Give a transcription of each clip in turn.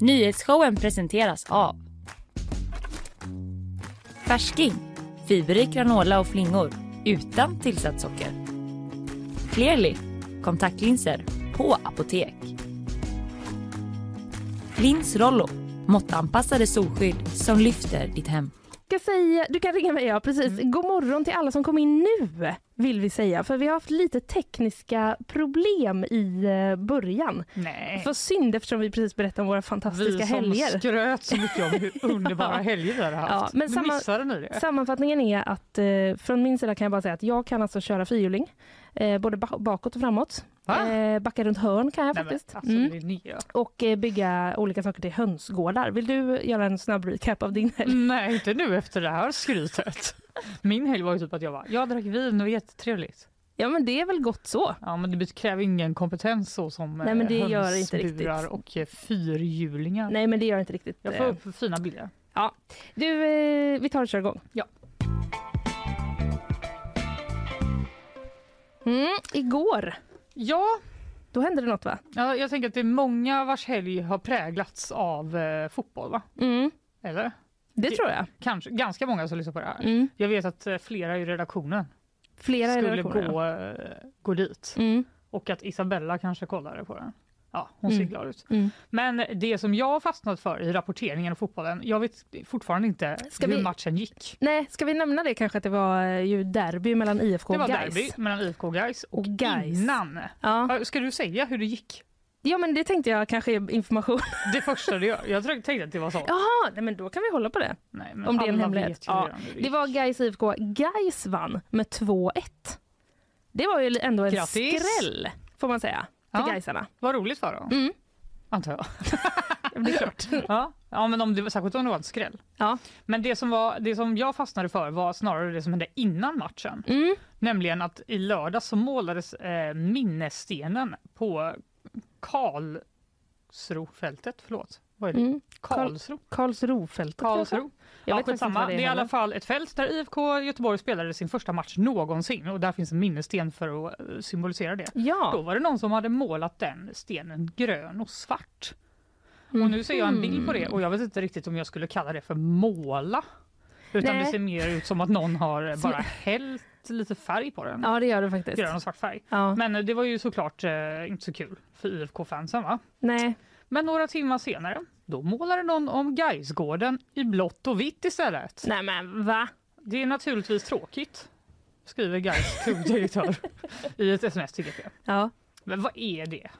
Nyhetsshowen presenteras av Färsking, fiberrik granola och flingor utan tillsatt socker. Clearly, kontaktlinser på apotek. Lins Rollo, måttanpassade solskydd som lyfter ditt hem. du kan ringa mig, ja precis. Mm. God morgon till alla som kom in nu vill vi säga. För vi har haft lite tekniska problem i eh, början. Nej. För synd eftersom vi precis berättade om våra fantastiska vi som helger. skröt så mycket om hur underbara helger vi hade haft. Ja, men samma- missade ni det. Sammanfattningen är att eh, från min sida kan jag bara säga att jag kan alltså köra fyrhjuling. Eh, både ba- bakåt och framåt. Eh, backa runt hörn kan jag Nej, men, faktiskt. alltså, Mm. Och eh, bygga olika saker till hönsgårdar. Vill du göra en snabb recap av din helg? Nej, inte nu efter det här skrytet. Min helg var ju typ att jag var, jag drack vin och jättetrevligt. Ja men det är väl gott så. Ja, men det kräver ingen kompetens så som Nej, men det eh, gör det inte riktigt. och eh, fyrhjulingar. Nej men det gör inte riktigt. Jag eh, får upp fina bilder. Du, eh, vi tar och kör igång. Ja. Mm, igår, Ja, då hände det något va? ja, jag tänker att det är många vars helg har präglats av eh, fotboll, va? Mm, Eller? det tror jag. Kanske, ganska många som lyssnar på det här. Mm. Jag vet att eh, flera i redaktionen Flera skulle redaktionen, gå, eh, gå dit. Mm, Och att Isabella kanske kollade på den. Ja, hon ser Mm. glad ut. mm. Men det som jag har fastnat för i rapporteringen av fotbollen, jag vet fortfarande inte Ska hur vi- matchen gick. Nej, ska vi nämna det kanske att det var eh, ju derby mellan IFK Det och var Gais? derby mellan IFK och Gais och, Och Gais. innan. Ja. Ska du säga hur det gick? ja, men det tänkte jag kanske är information. Det första du gör. Jag tänkte att det var så. Jaha, nej, men då kan vi hålla på det. Nej, Om det är en hemlighet. Ja, Det gick. var Gais IFK. Gais vann med 2-1. Det var ju ändå en Grattis. skräll, får man säga, till Ja. Gaisarna. Vad roligt för dem, Mm. antar jag. Ja, Det är klart. Ja, ja men om det, särskilt om det var en skräll. Ja. Men det som, var, det som jag fastnade för var snarare det som hände innan matchen. Mm. Nämligen att i lördag så målades eh, minnesstenen på Karlsrofältet. Förlåt, vad är det? Mm. Karlsro? Karlsrofältet? Karlsro? Jag Ja, vet inte skitsamma. vad det det är i alla fall ett fält där IFK Göteborg spelade sin första match någonsin och där finns en minnessten för att eh, symbolisera det. Då Ja. var det någon som hade målat den stenen grön och svart. Och nu ser jag en bild på det och jag vet inte riktigt om jag skulle kalla det för måla. Utan Nej. det ser mer ut som att någon har eh, bara hällt lite färg på den. Ja, det gör det faktiskt. Grön och svart färg. Ja. Men eh, det var ju såklart eh, inte så kul för IFK-fansen va? Nej. Men några timmar senare, då målade någon om Gaisgården i blått och vitt istället. Nej men va? Det är naturligtvis tråkigt, skriver Gais klubbdirektör i ett sms till GP. Ja. Men vad är det?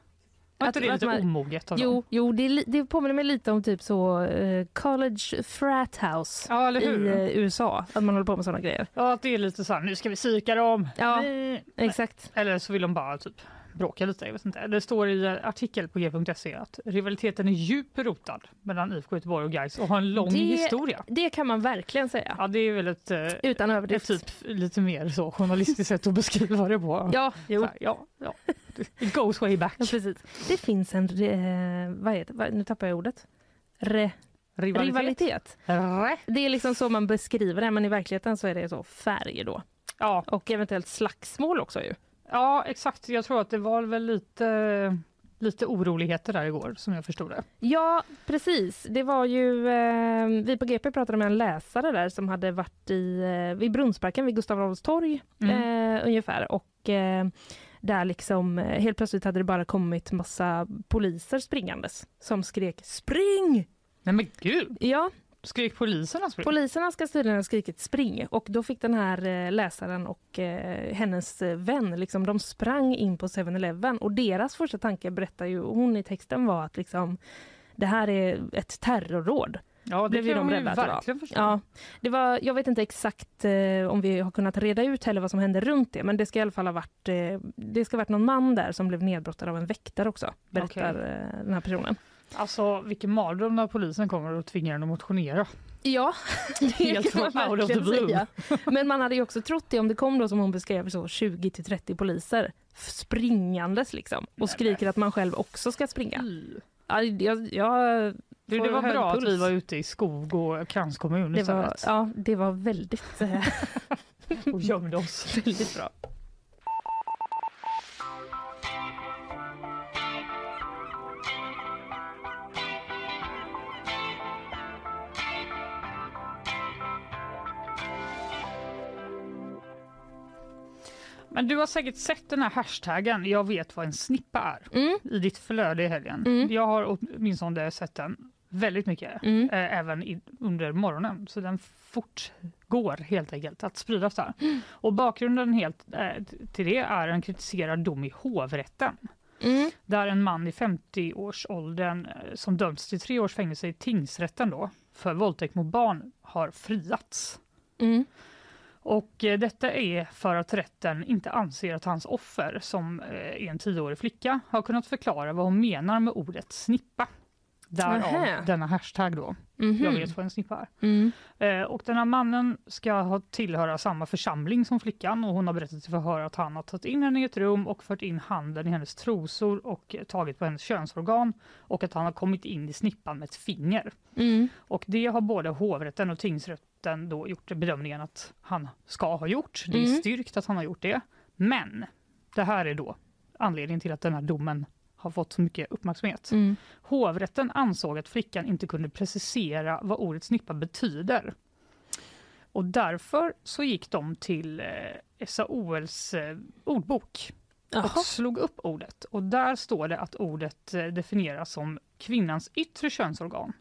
Var inte det lite man- omoget av Jo, dem? jo det, det påminner mig lite om typ så eh, college frat house Ja, i eh, USA. Att man håller på med sådana grejer. Ja, att det är lite så här, nu ska vi psyka dem. Ja. Nej. Exakt. Eller så vill de bara typ bråka lite. Jag vet inte. Det står i artikel på g.se att rivaliteten är djupt rotad mellan IFK Göteborg och Gais och har en lång Det- historia. Det kan man verkligen säga. Ja, det är väl ett, eh, Utan ett överdrift. typ lite mer så journalistiskt sätt att beskriva det på. Ja, jo. här, ja, ja. It goes way back. Ja, precis. Det finns en, vad heter vad, nu tappar jag ordet. Re, Rivalitet. rivalitet. Det är liksom så man beskriver det, men i verkligheten så är det så färg då. Ja, Och eventuellt slagsmål också ju. Ja, exakt. Jag tror att det var väl lite, lite oroligheter där igår som jag förstod det. Ja, precis. Det var ju, eh, vi på GP pratade med en läsare där som hade varit i, eh, vid Brunnsparken vid Gustav Adolfs torg Mm. eh, ungefär. Och eh, där liksom eh, helt plötsligt hade det bara kommit massa poliser springandes som skrek spring! Nej men gud, Ja, skrek poliserna spring? poliserna ska tydligen ha skrikit spring och då fick den här eh, läsaren och eh, hennes eh, vän, liksom, de sprang in på 7-Eleven och deras första tanke berättar ju hon i texten var att liksom det här är ett terrorråd. ja, det blev ju de rädda verkligen förstå. Ja, det var, jag vet inte exakt eh, om vi har kunnat reda ut heller vad som hände runt det, men det ska i alla fall ha varit, eh, det ska ha varit någon man där som blev nedbrottad av en väktare också, berättar eh, den här personen. Alltså vilken mardröm när polisen kommer och tvingar en att motionera. Ja, det Helt kan man verkligen säga. Men man hade ju också trott det om det kom då som hon beskrev så 20 till 30 poliser springandes liksom och skriker att man själv också ska springa. Ja, jag, jag, Du, det var bra att puls. vi var ute i skog och kranskommun det var, ja, det var väldigt, eh, och gömde oss. väldigt bra. Men du har säkert sett den här hashtaggen “Jag vet vad en snippa är” Mm. i ditt flöde i helgen. Mm. Jag har åtminstone sett den väldigt mycket, Mm. eh, även i, under morgonen. Så den fortgår helt enkelt att spridas där. Och bakgrunden helt, eh, till det är en kritiserad dom i hovrätten Mm. där en man i 50-årsåldern eh, som dömts till tre års fängelse i tingsrätten då, för våldtäkt mot barn har friats. Mm. Och eh, detta är för att rätten inte anser att hans offer, som eh, är en tioårig flicka, har kunnat förklara vad hon menar med ordet snippa. Därav Nähä. denna hashtag då, Mhm. jag vet vad en snippa är. Mm. Eh, och den här mannen ska ha tillhöra samma församling som flickan och hon har berättat i förhör att han har tagit in henne i ett rum och fört in handen i hennes trosor och eh, tagit på hennes könsorgan och att han har kommit in i snippan med ett finger. Mm. Och det har både hovrätten och tingsrätten då gjort bedömningen att han ska ha gjort. Det är Mm. styrkt att han har gjort det. Men det här är då anledningen till att den här domen har fått så mycket uppmärksamhet. Mm. Hovrätten ansåg att flickan inte kunde precisera vad ordet snippa betyder. Och därför så gick de till eh, SAOLs eh, ordbok Jaha. och slog upp ordet. Och där står det att ordet eh, definieras som kvinnans yttre könsorgan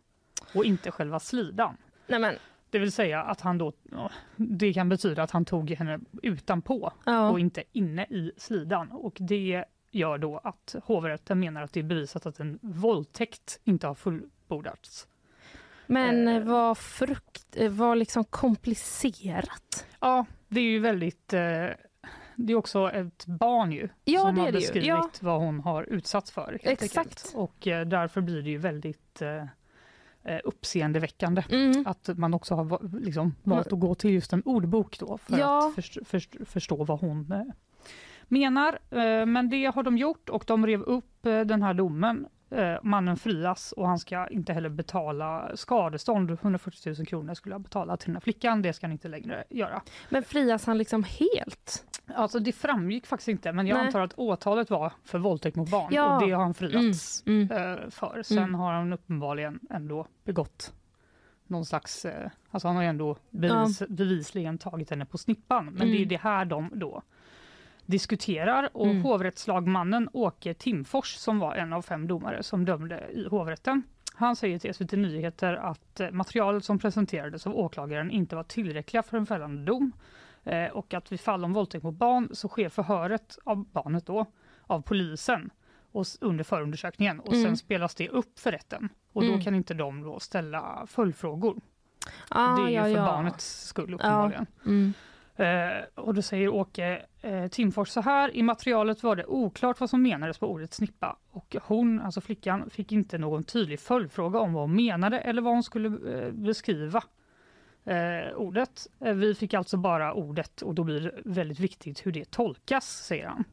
och inte själva slidan. Nej, men, Det vill säga att han då, det kan betyda att han tog henne utanpå ja. och inte inne i slidan. Och det gör då att hovrätten menar att det är bevisat att en våldtäkt inte har fullbordats. men eh, vad frukt, eh, vad liksom komplicerat. Ja, det är ju väldigt... Eh, det är också ett barn ju Ja, som har beskrivit Ja. vad hon har utsatts för. Exakt. Enkelt. Och eh, därför blir det ju väldigt eh, uppseendeväckande Mm. att man också har liksom, valt att gå till just en ordbok då för Ja. att först, först, förstå vad hon eh, menar. Eh, men det har de gjort och de rev upp eh, den här domen. Eh, mannen frias och han ska inte heller betala skadestånd. 140 000 kronor skulle jag betala till den här flickan. Det ska han inte längre göra. Men frias han liksom helt? Alltså det framgick faktiskt inte, men jag Nej. antar att åtalet var för våldtäkt mot barn Ja. och det har han friats Mm. eh, för. Sen Mm. har han uppenbarligen ändå begått någon slags, eh, alltså han har ju ändå bevis, bevisligen tagit henne på snippan. Men det är Mm. det här de då diskuterar och Mm. hovrättslagmannen Åke Timfors som var en av fem domare som dömde i hovrätten. Han säger till SVT Nyheter att eh, materialet som presenterades av åklagaren inte var tillräckliga för en fällande dom eh, och att vid fall om våldtäkt mot barn så sker förhöret av barnet då av polisen och under förundersökningen och Mm. sen spelas det upp för rätten och då Mm. kan inte de då ställa följdfrågor. Ah, det är ju ja, för ja. barnets skull uppenbarligen. Mm. Eh, och då säger Åke eh, Timfors så här, i materialet var det oklart vad som menades på ordet snippa och hon, alltså flickan, fick inte någon tydlig följdfråga om vad hon menade eller vad hon skulle eh, beskriva eh, ordet. Eh, vi fick alltså bara ordet och då blir det väldigt viktigt hur det tolkas, säger han.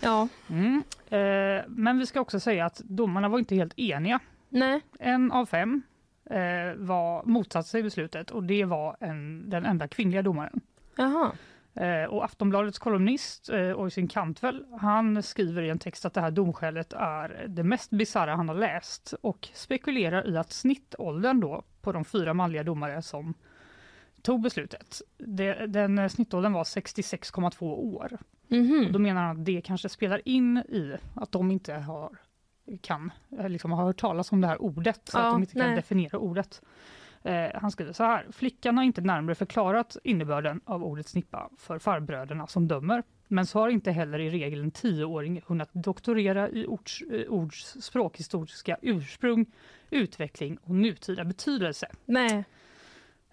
Ja, Mm. Eh, men vi ska också säga att domarna var inte helt eniga. nej. En av fem eh, var motsatte sig beslutet och det var en, den enda kvinnliga domaren. Jaha. Eh, och Aftonbladets kolumnist eh, Oysin Kantvel, han skriver i en text att det här domskälet är det mest bisarra han har läst och spekulerar i att snittåldern då på de fyra manliga domare som tog beslutet, det, den eh, snittåldern var 66,2 år. Mhm. Och då menar han att det kanske spelar in i att de inte har kan, eh, liksom har hört talas om det här ordet, så Ja, att de inte kan nej. definiera ordet. Eh, han skriver så här, flickan har inte närmare förklarat innebörden av ordet snippa för farbröderna som dömer, men så har inte heller i regel en tioåring hunnit doktorera i ords, eh, ords språkhistoriska ursprung, utveckling och nutida betydelse. Nej.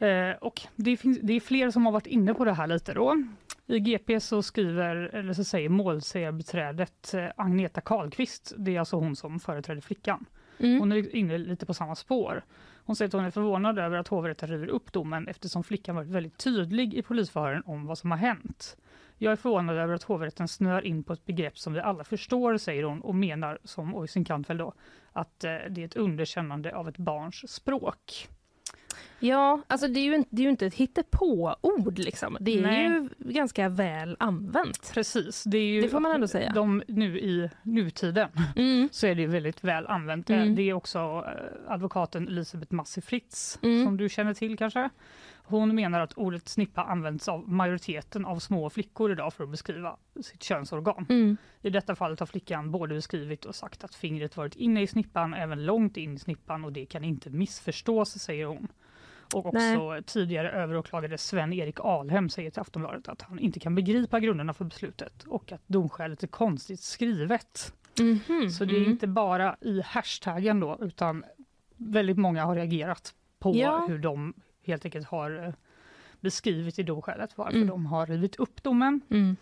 Eh, och det, finns, det är fler som har varit inne på det här lite då. I GP så skriver, eller så säger målsägarbiträdet eh, Agneta Karlqvist, det är alltså hon som företräder flickan. Mm. Hon är inne lite på samma spår. Hon säger att hon är förvånad över att hovrätten river upp domen eftersom flickan varit väldigt tydlig i polisförhören om vad som har hänt. Jag är förvånad över att hovrätten snör in på ett begrepp som vi alla förstår, säger hon och menar, som Oysin Kantvel då, att eh, det är ett underkännande av ett barns språk. Ja, alltså det är ju inte, det är ju inte ett hittepå-ord liksom. Det är Nej. ju ganska väl använt. Precis, det, är ju, Det får man ändå säga. De, nu i nutiden Mm. så är det ju väldigt väl använt. Mm. Det är också eh, advokaten Elisabeth Massi Fritz, Mm. som du känner till kanske. Hon menar att ordet snippa används av majoriteten av små flickor idag för att beskriva sitt könsorgan. Mm. I detta fallet har flickan både beskrivit och sagt att fingret varit inne i snippan, även långt in i snippan och det kan inte missförstås, säger hon. Och också tidigare överåklagare Sven-Erik Alhem säger till Aftonbladet att han inte kan begripa grunderna för beslutet och att domskälet är konstigt skrivet. Mhm. Så det är Mm. inte bara i hashtaggen då, utan väldigt många har reagerat på Ja. hur de helt enkelt har eh, beskrivit i domskälet varför Mm. de har rivit upp domen. Mm.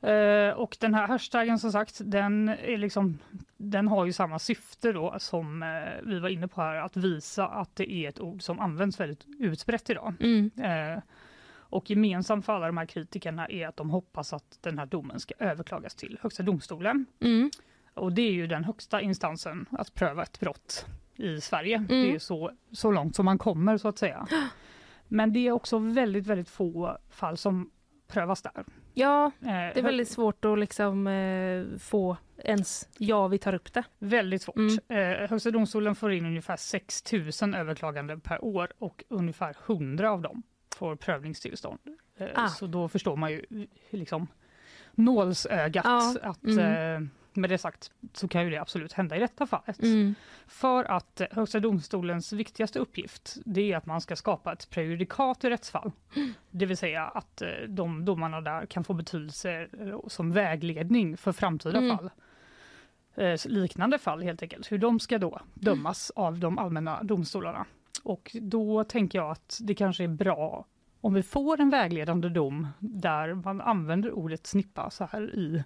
Eh, och den här hashtaggen som sagt, den, är liksom, den har ju samma syfte då som eh, vi var inne på här, att visa att det är ett ord som används väldigt utbrett idag. Mm. Eh, och gemensamt för alla de här kritikerna är att de hoppas att den här domen ska överklagas till Högsta domstolen. Mm. Och det är ju den högsta instansen att pröva ett brott i Sverige. Mm. Det är ju så, så långt som man kommer så att säga. Men det är också väldigt, väldigt få fall som prövas där. Ja, Eh, det är väldigt svårt att liksom eh, få ens ja, vi tar upp det. Väldigt svårt. Mm. Eh, Högsta domstolen får in ungefär 6 000 överklaganden per år och ungefär 100 av dem får prövningstillstånd. Eh, Ah. Så då förstår man ju eh, liksom nålsögat Ja, att mm. Med det sagt så kan ju det absolut hända i detta fallet. Mm. För att eh, Högsta domstolens viktigaste uppgift det är att man ska skapa ett prejudikat i rättsfall. Det vill säga att eh, de domarna där kan få betydelse eh, som vägledning för framtida Mm. fall. Eh, liknande fall helt enkelt, hur de ska då dömas av de allmänna domstolarna. Och då tänker jag att det kanske är bra om vi får en vägledande dom där man använder ordet snippa så här i.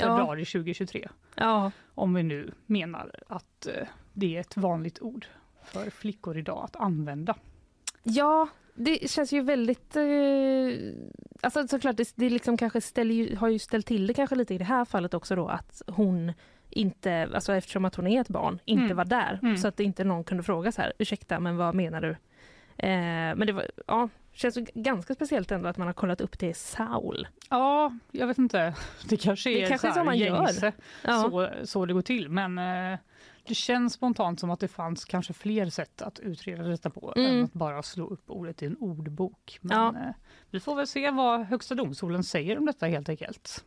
februari 2023 Ja, om vi nu menar att eh, det är ett vanligt ord för flickor idag att använda. ja det känns ju väldigt... Eh, alltså såklart, det, det liksom kanske ställer har ju ställt till det kanske lite i det här fallet också då att hon inte, alltså eftersom att hon är ett barn, inte Mm. var där. Mm. Så att inte någon kunde fråga så här, ursäkta men vad menar du? Eh, men det var, ja, känns ganska speciellt ändå att man har kollat upp det i Saul. Ja, jag vet inte. Det kanske är Det kanske så, så man gör. Ja. så, så det går till. Men eh, det känns spontant som att det fanns kanske fler sätt att utreda detta på Mm. än att bara slå upp ordet i en ordbok. Men Ja. eh, vi får väl se vad Högsta domstolen säger om detta helt enkelt.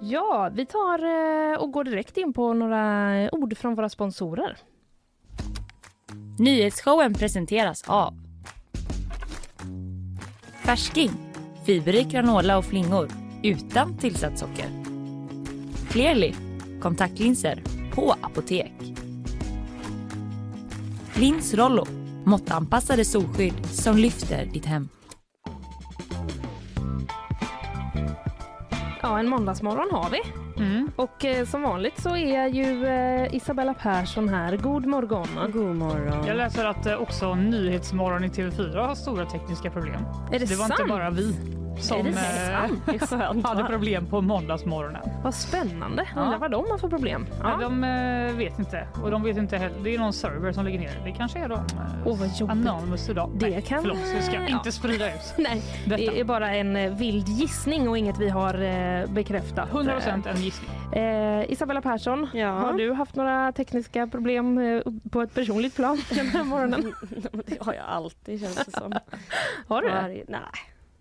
Ja, vi tar eh, och går direkt in på några ord från våra sponsorer. Nyhetsshowen presenteras av Färsking, fiberrik granola och flingor utan tillsatt socker. Clearly, kontaktlinser på apotek. Lins Rollo, måttanpassade solskydd som lyfter ditt hem. Ja, en måndagsmorgon har vi. Mm. Och eh, som vanligt så är ju eh, Isabella Persson här. God morgon. God morgon. Jag läser att eh, också Nyhetsmorgon i TV4 har stora tekniska problem. Är det, Det var sant? inte bara vi som det eh, sant? Det hade problem på måndagsmorgonen. Vad spännande. Ja. Undrar vad de har för problem. Ja. de eh, vet inte. Och de vet inte heller. Det är någon server som ligger ner. Det kanske är de. Åh, vad jobbigt. Anonymous idag. Det Nej, kan- Förlåt, jag ska ja. inte sprida ut Nej, detta. det är bara en vild gissning och inget vi har bekräftat. 100% en gissning. Eh, Isabella Persson, Ja. har du haft några tekniska problem på ett personligt plan den här morgonen? det har jag alltid känns det som. Har du det? Nej.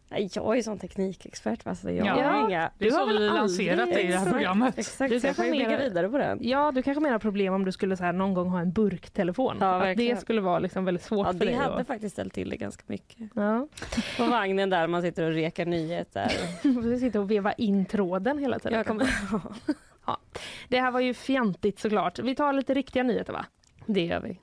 Nej, jag är sån teknikexpert. va, Så jag Ja. har Ja. inga... Det är Du har så väl vi lanserat det i det här programmet. Exakt, Du jag kanske menar- vidare på den. Ja, du kanske menar problem om du skulle så här, någon gång ha en burktelefon. Ja, att det skulle vara liksom väldigt svårt Ja, för det dig. hade då. faktiskt ställt till det ganska mycket. Ja. På vagnen där man sitter och rekar nyheter. Du sitter och veva in tråden hela tiden. Jag kommer... Det här var ju fjantigt såklart. Vi tar lite riktiga nyheter va? Det gör vi.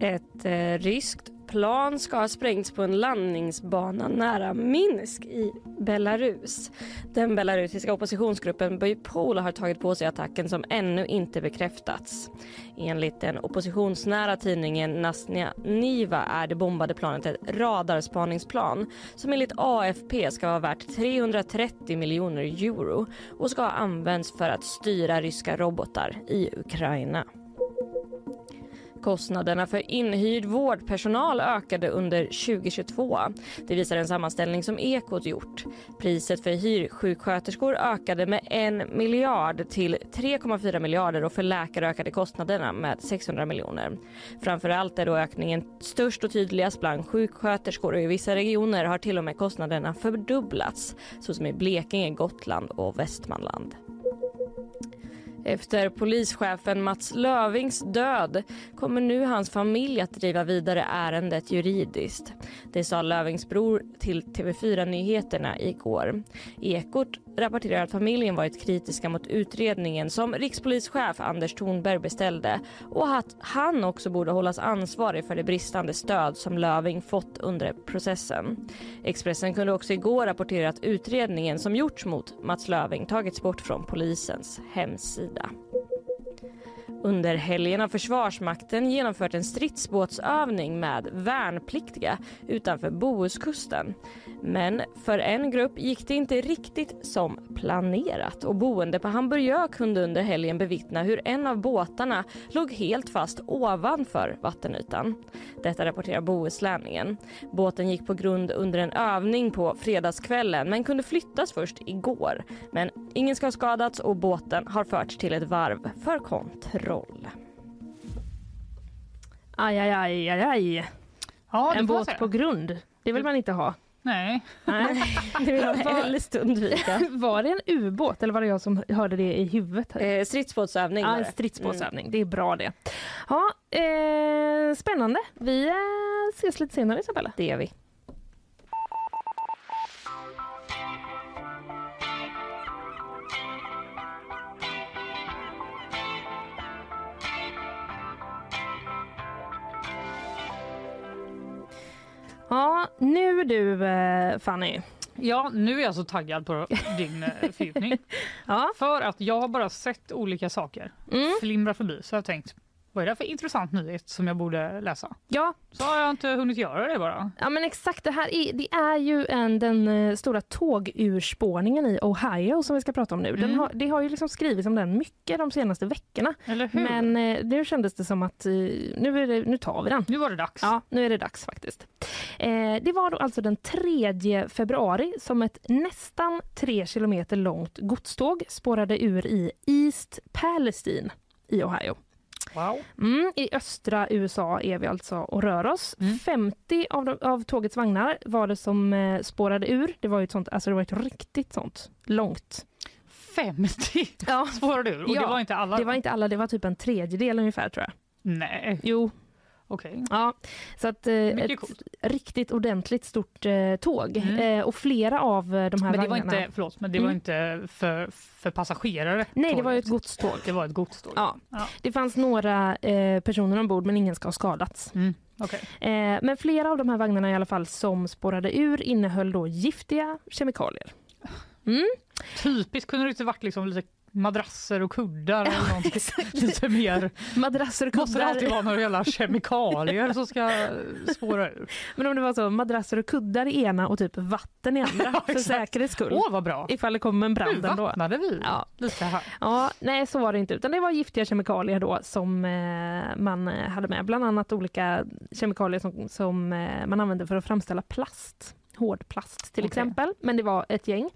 Ett eh, ryskt plan ska ha sprängts på en landningsbana nära Minsk i Belarus. Den belarusiska oppositionsgruppen Bojpol har tagit på sig attacken som ännu inte bekräftats. Enligt den oppositionsnära tidningen Nasnia Niva är det bombade planet ett radarspaningsplan som enligt AFP ska vara värt 330 miljoner euro och ska ha använts för att styra ryska robotar i Ukraina. Kostnaderna för inhyrd vårdpersonal ökade under 2022. Det visar en sammanställning som Ekot gjort. Priset för hyrsjuksköterskor ökade med en miljard till 3,4 miljarder och för läkare ökade kostnaderna med 600 miljoner. Framför allt är då ökningen störst och tydligast bland sjuksköterskor och i vissa regioner har till och med kostnaderna fördubblats såsom i Blekinge, Gotland och Västmanland. Efter polischefen Mats Lövings död kommer nu hans familj att driva vidare ärendet juridiskt. Det sa Lövings bror till TV4 Nyheterna igår. Ekot rapporterar att familjen varit kritiska mot utredningen som rikspolischef Anders Thornberg beställde och att han också borde hållas ansvarig för det bristande stöd som Löving fått under processen. Expressen kunde också igår rapportera att utredningen som gjorts mot Mats Löving tagits bort från polisens hemsida. Under helgen har Försvarsmakten genomfört en stridsbåtsövning med värnpliktiga utanför Bohuskusten. Men för en grupp gick det inte riktigt som planerat och boende på Hamburgö kunde under helgen bevittna hur en av båtarna låg helt fast ovanför vattenytan. Detta rapporterar Bohuslänningen. Båten gick på grund under en övning på fredagskvällen men kunde flyttas först igår. Men ingen ska ha skadats och båten har förts till ett varv för kontroll. Aj, aj, aj, aj, aj. Ja, En båt på grund. Det vill man inte ha. Nej. Nej. Det vill man helst undvika. Var det en ubåt eller var det jag som hörde det i huvudet? Eh, stridsbåtsövning Ja, det. stridsbåtsövning. Det är bra det. Ja, eh, spännande. Vi eh, ses lite senare Isabella. Det gör vi. Ja, nu du eh, Fanny. Ja, nu är jag så taggad på din eh, fördjupning. Ja. För att jag har bara sett olika saker Mm. flimra förbi så jag har tänkt vad är det för intressant nyhet som jag borde läsa? Ja, Så har jag inte hunnit göra det bara. ja, men exakt. Det här är, det är ju en, den eh, stora tågurspårningen i Ohio som vi ska prata om nu. Mm. har, det har ju liksom skrivits om den mycket de senaste veckorna. Eller hur? Men eh, nu kändes det som att eh, nu, det, nu tar vi den. Nu var det dags. Ja, nu är det dags faktiskt. Eh, det var då alltså den 3 februari som ett nästan tre kilometer långt godståg spårade ur i East Palestine i Ohio. Wow. Mm, I östra USA är vi alltså och rör oss. Mm. 50 av, de, av tågets vagnar var det som eh, spårade ur. Det var ju ett sånt, alltså det var ett riktigt sånt långt. 50 Ja, spårade ur och Ja, det var inte alla. det var inte alla, det var typ en tredjedel ungefär tror jag. Nej, Jo, okej. ja. Så att eh, ett coolt. riktigt ordentligt stort eh, tåg. Mm. Eh, och flera av eh, de här Men det var vagnarna... inte, förlåt, men det var Mm. inte för, för passagerare? Nej, det var ett godståg. Det var ett godståg? Ja. Ja. Det fanns några eh, personer ombord men ingen ska ha skadats. Mm. Okej. Eh, men flera av de här vagnarna i alla fall som spårade ur innehöll då giftiga kemikalier. Typiskt, kunde det inte varit liksom lite madrasser och kuddar eller någonting? lite mer. Madrasser och Måste det alltid kuddar. vara några jävla kemikalier som ska spåra ur? Men om det var så, madrasser och kuddar i ena och typ vatten i andra Ja, för säkerhets skull. Åh, vad bra! Ifall det kommer en Nu brand ändå. vattnade vi Ja. lite här. Ja, nej så var det inte utan det var giftiga kemikalier då som eh, man eh, hade med. Bland annat olika kemikalier som, som eh, man använde för att framställa plast. Hårdplast till Okej. exempel. Men det var ett gäng.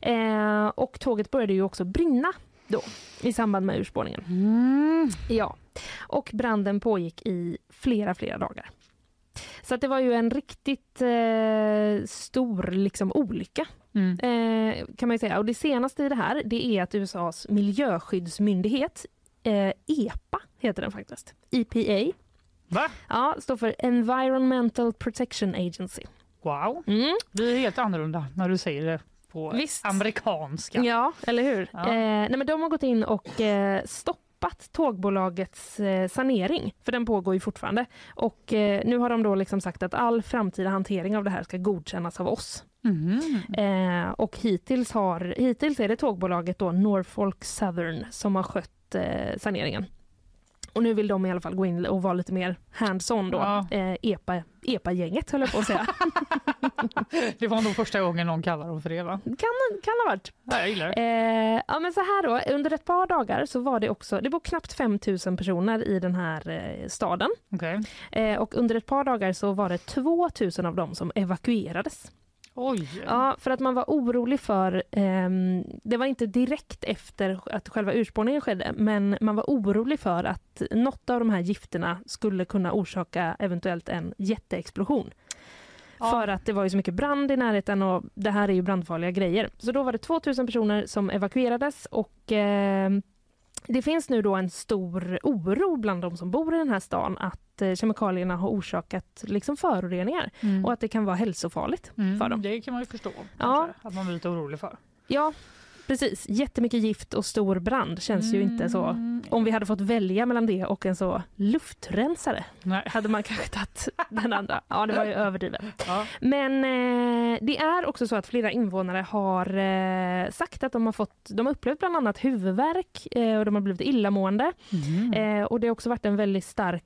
Eh, och tåget började ju också brinna då i samband med urspårningen. Mm. Ja, och branden pågick i flera, flera dagar. Så att det var ju en riktigt eh, stor liksom, olycka Mm. eh, kan man säga. Och det senaste i det här det är att USAs miljöskyddsmyndighet eh, EPA heter den faktiskt. EPA. Va? Ja, står för Environmental Protection Agency. Wow. Mm. Det är helt annorlunda när du säger det på Visst. amerikanska. Ja, eller hur? Ja. Eh, nej, men de har gått in och eh, stoppat tågbolagets eh, sanering, för den pågår ju fortfarande. Och eh, nu har de då liksom sagt att all framtida hantering av det här ska godkännas av oss. Mhm. Eh, och hittills, har, hittills är det tågbolaget då Norfolk Southern som har skött saneringen. Och nu vill de i alla fall gå in och vara lite mer hands-on då. Ja. Eh, EPA, EPA-gänget höll jag på att säga. Det var nog första gången någon kallade dem för det va? kan, kan ha varit. Ja, jag gillar det. Eh, ja men så här då, under ett par dagar så var det också, det bor knappt 5 000 personer i den här eh, staden. Okej. Eh, och under ett par dagar så var det 2 000 av dem som evakuerades. Oj. Ja, för att man var orolig för, ehm, det var inte direkt efter att själva urspårningen skedde, men man var orolig för att något av de här gifterna skulle kunna orsaka eventuellt en jätteexplosion. Ja. För att det var ju så mycket brand i närheten och det här är ju brandfarliga grejer. Så då var det 2000 personer som evakuerades och ehm, det finns nu då en stor oro bland de som bor i den här stan att eh, kemikalierna har orsakat liksom föroreningar Mm. och att det kan vara hälsofarligt Mm, för dem. Det kan man ju förstå. Ja. kanske, Att man blir lite orolig för. Ja, precis. Jättemycket gift och stor brand känns ju inte så. Mm. Om vi hade fått välja mellan det och en så luftrensare Nej. hade man kanske tagit den andra. Ja, det var ju överdrivet. Ja. Men eh, det är också så att flera invånare har eh, sagt att de har fått, de har upplevt bland annat huvudvärk eh, och de har blivit illamående. Mhm. Eh, och det har också varit en väldigt stark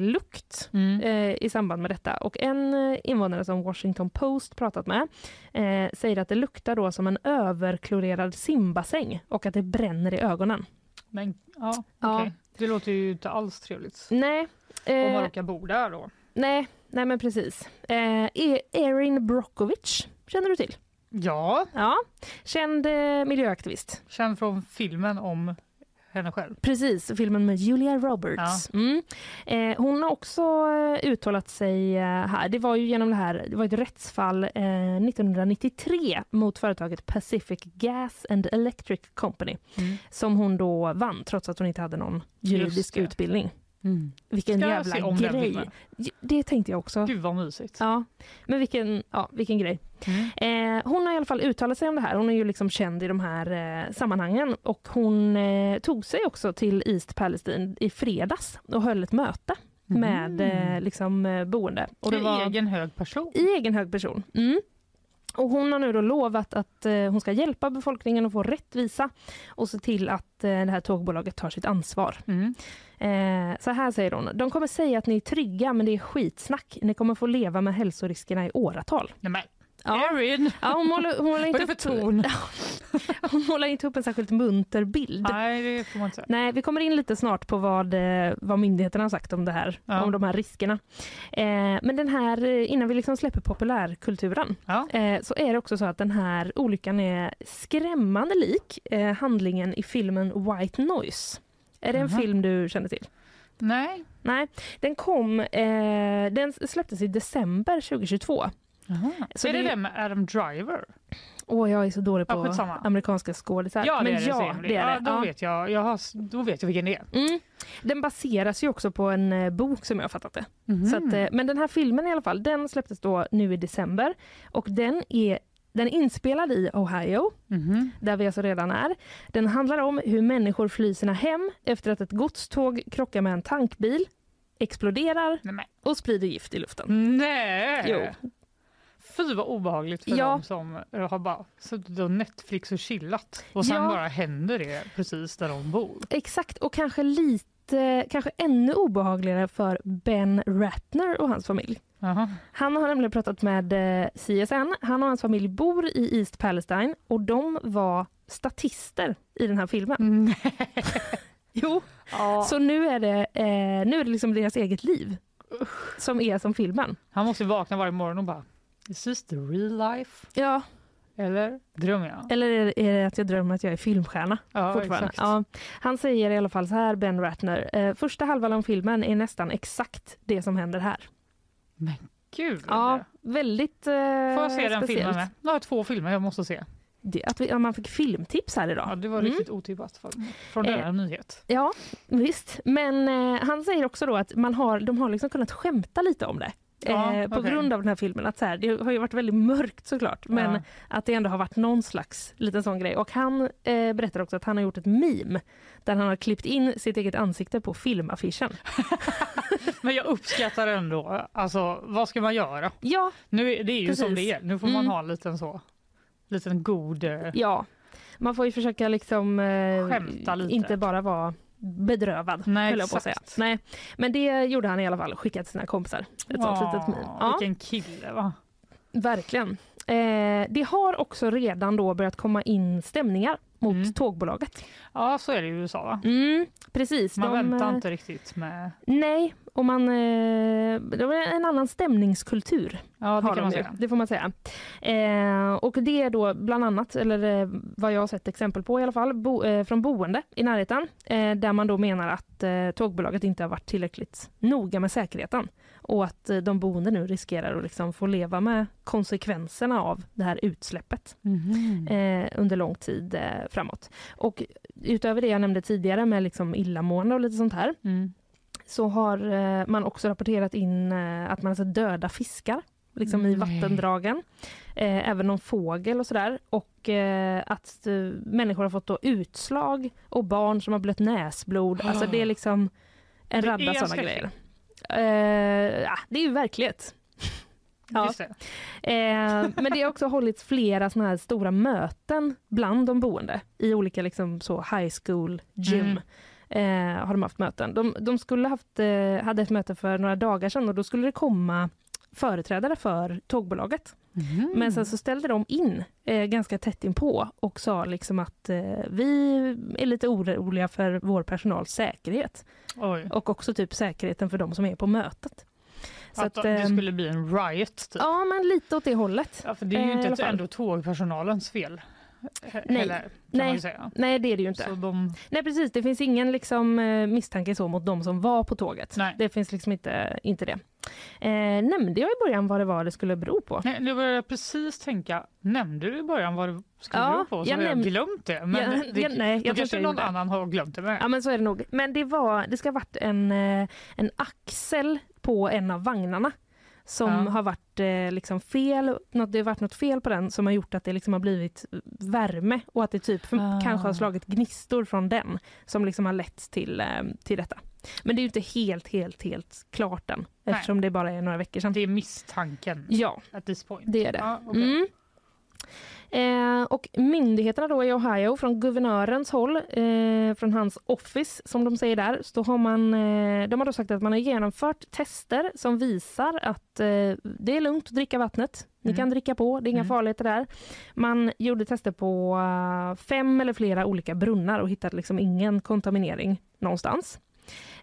lukt Mm. eh, i samband med detta. Och en eh, invånare som Washington Post pratat med eh, säger att det luktar då som en överklorerad simbassäng och att det bränner i ögonen. Men ja, Ja. okej. Det låter ju inte alls trevligt. Nej, Om man eh, råkar bo där då. nej, nej men precis. Eh, E- Erin Brockovich känner du till? Ja, Ja, känd eh, miljöaktivist. känd från filmen om henne själv. Precis, filmen med Julia Roberts. Mm. Eh, hon har också eh, uttalat sig eh, här. Det var ju genom det här, det var ett rättsfall eh, 1993 mot företaget Pacific Gas and Electric Company Mm. som hon då vann trots att hon inte hade någon juridisk det. Utbildning. Vilken Ska jävla grej. Det tänkte jag också. Gud vad mysigt. Ja, men vilken, ja, vilken grej. Mm. Eh, hon har i alla fall uttalat sig om det här. Hon är ju liksom känd i de här eh, sammanhangen och hon eh, tog sig också till East Palestine i fredags och höll ett möte med eh, liksom, eh, boende. Och det I var egen hög person. i egen hög person. Mm. Och hon har nu då lovat att eh, hon ska hjälpa befolkningen att få rättvisa och se till att eh, det här tågbolaget tar sitt ansvar. Mm. Eh, så här säger hon. De kommer säga att ni är trygga men det är skitsnack. Ni kommer få leva med hälsoriskerna i åratal. Nej, Ja. Erin! Ja, hon, målar, hon, målar Vad är inte det för upp, ton? hon målar inte upp en särskilt munter bild. Nej, det får man inte säga. Nej, vi kommer in lite snart på vad, eh, vad myndigheterna har sagt om det här, Ja. om de här riskerna. Eh, men den här, eh, innan vi liksom släpper populärkulturen, Ja. eh, så är det också så att den här olyckan är skrämmande lik eh, handlingen i filmen White Noise. Är det en Aha. film du känner till? Nej. Nej, den kom, eh, den släpptes i december 2022. Så är det det- det med Adam Driver? Åh, jag är så dålig Ja, på skitsamma. amerikanska skådisar. Ja, det Men är det. ja, det är ja, det. Då, Ja. Vet jag, jag har, då vet jag vilken det är. Mm. Den baseras ju också på en eh, bok som jag har fattat det. Mhm. Så att, eh, men den här filmen i alla fall, den släpptes då nu i december och den är den är inspelad i Ohio, Mhm. där vi alltså redan är. Den handlar om hur människor flyr sina hem efter att ett godståg krockar med en tankbil, exploderar och sprider gift i luften. Nej! Jo. Fy vad obehagligt för Ja. dem som har bara suttit och Netflix och chillat och sen Ja. bara händer det precis där de bor. Exakt, och kanske lite, kanske ännu obehagligare för Ben Ratner och hans familj. Jaha. Han har nämligen pratat med eh, CSN. Han och hans familj bor i East Palestine och de var statister i den här filmen. Nej. Jo, Ja. så nu är det, eh, nu är det liksom deras eget liv som är som filmen. Han måste vakna varje morgon och bara Is this the real life? Ja, Eller drömmer jag? eller är det, är det att jag drömmer att jag är filmstjärna Ja, fortfarande? exakt. Ja, han säger i alla fall så här, Ben Ratner. Eh, första halvan av filmen är nästan exakt det som händer här. Men gud. Ja, väldigt eh, Får jag se den filmen med? Jag har två filmer jag måste se. Det, att vi, ja, man fick filmtips här idag. Ja, det var Mm. riktigt otippat från, från Eh, denna nyhet. Ja, visst. Men eh, han säger också då att man har, de har liksom kunnat skämta lite om det. Ja, eh, på okej. grund av den här filmen. Att så här, det har ju varit väldigt mörkt såklart. Men Ja. att det ändå har varit någon slags liten sån grej. Och han eh, berättar också att han har gjort ett meme där han har klippt in sitt eget ansikte på filmaffischen. Men jag uppskattar ändå, alltså vad ska man göra? Ja, Nu, det är ju som Precis. det är, nu får man Mm. ha en liten så, liten god... eh, ja. Man får ju försöka liksom eh, Skämta lite. inte bara vara bedrövad. Nej, höll jag på att. Nej, men det gjorde han i alla fall, skickat till sina kompisar. Ett sånt litet meme. Ja. Vilken kille va? Verkligen. Eh, det har också redan då börjat komma in stämningar mot Mm. tågbolaget. Ja så är det i USA va? Mm, precis. Man De, väntar eh, inte riktigt med... Nej, och man, eh, det var en annan stämningskultur Ja det kan man säga. Det får man säga. Eh, och det är då bland annat, eller eh, vad jag har sett exempel på i alla fall, bo, eh, från boende i närheten. Eh, där man då menar att eh, tågbolaget inte har varit tillräckligt noga med säkerheten. Och att eh, de boende nu riskerar att liksom få leva med konsekvenserna av det här utsläppet Mhm. eh, under lång tid eh, framåt. Och utöver det jag nämnde tidigare med liksom illamående och lite sånt här Mm. så har eh, man också rapporterat in eh, att man har sett döda fiskar liksom i Nej. vattendragen. Eh, även någon fågel och sådär. Och eh, att eh, människor har fått då utslag och barn som har blött näsblod. Alltså det är liksom en radda sådana grejer. Eh, ja, det är ju verklighet. Ja. Eh, men det har också hållits flera såna här stora möten bland de boende i olika liksom så high school gym. Mm. Eh, har de haft möten. De, de skulle haft, eh, hade ett möte för några dagar sedan och då skulle det komma företrädare för tågbolaget. Mhm. Men sen så ställde de in eh, ganska tätt inpå och sa liksom att eh, vi är lite oroliga för vår personals säkerhet Oj. och också typ säkerheten för de som är på mötet. Så att, att, det ehm, skulle bli en riot typ. Ja, men lite åt det hållet. Ja, för det är ju Eh, inte fall. ändå tågpersonalens fel. He- Nej. Heller, Nej. säga. Nej, det är det ju inte. De, Nej precis, det finns ingen liksom, eh, misstanke så mot de som var på tåget. Nej. Det finns liksom inte, inte det. Eh, nämnde jag i början vad det var det skulle bero på? nej, nu började jag precis tänka, nämnde du i början vad det skulle Ja, bero på? Så jag har jag näm- glömt det. Men Ja, det, ja, nej, jag kanske inte jag någon gjorde. annan har glömt det med. Ja men så är det nog. Men det, var, det ska ha varit en, eh, en axel på en av vagnarna som Ja. har varit eh, liksom fel, något, det har varit något fel på den som har gjort att det liksom har blivit värme och att det typ Ah. kanske har slagit gnistor från den som liksom har lett till, eh, till detta. Men det är ju inte helt, helt, helt klart än eftersom det bara är några veckor sedan. Det är misstanken Ja, det är det. Ja, okej. Mm. Eh, och myndigheterna då i Ohio, från guvernörens håll, eh, från hans office som de säger där, så har man, eh, de har då sagt att man har genomfört tester som visar att eh, det är lugnt att dricka vattnet. Ni Mm. kan dricka på, det är inga Mm. farligheter där. Man gjorde tester på eh, fem eller flera olika brunnar och hittade liksom ingen kontaminering någonstans.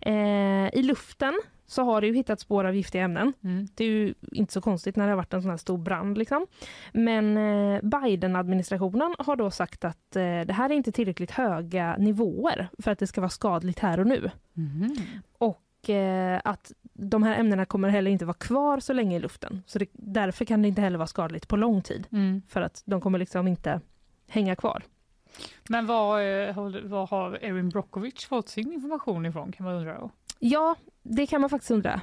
Eh, I luften så har det ju hittats spår av giftiga ämnen. Mm. Det är ju inte så konstigt när det har varit en sån här stor brand. Liksom. Men eh, Biden-administrationen har då sagt att eh, det här är inte tillräckligt höga nivåer för att det ska vara skadligt här och nu. Mhm. Och eh, att de här ämnena kommer heller inte vara kvar så länge i luften. Så det, därför kan det inte heller vara skadligt på lång tid. Mm. För att de kommer liksom inte hänga kvar. Men vad, eh, vad har Erin Brockovich fått sin information ifrån kan man undra? Ja, det kan man faktiskt undra.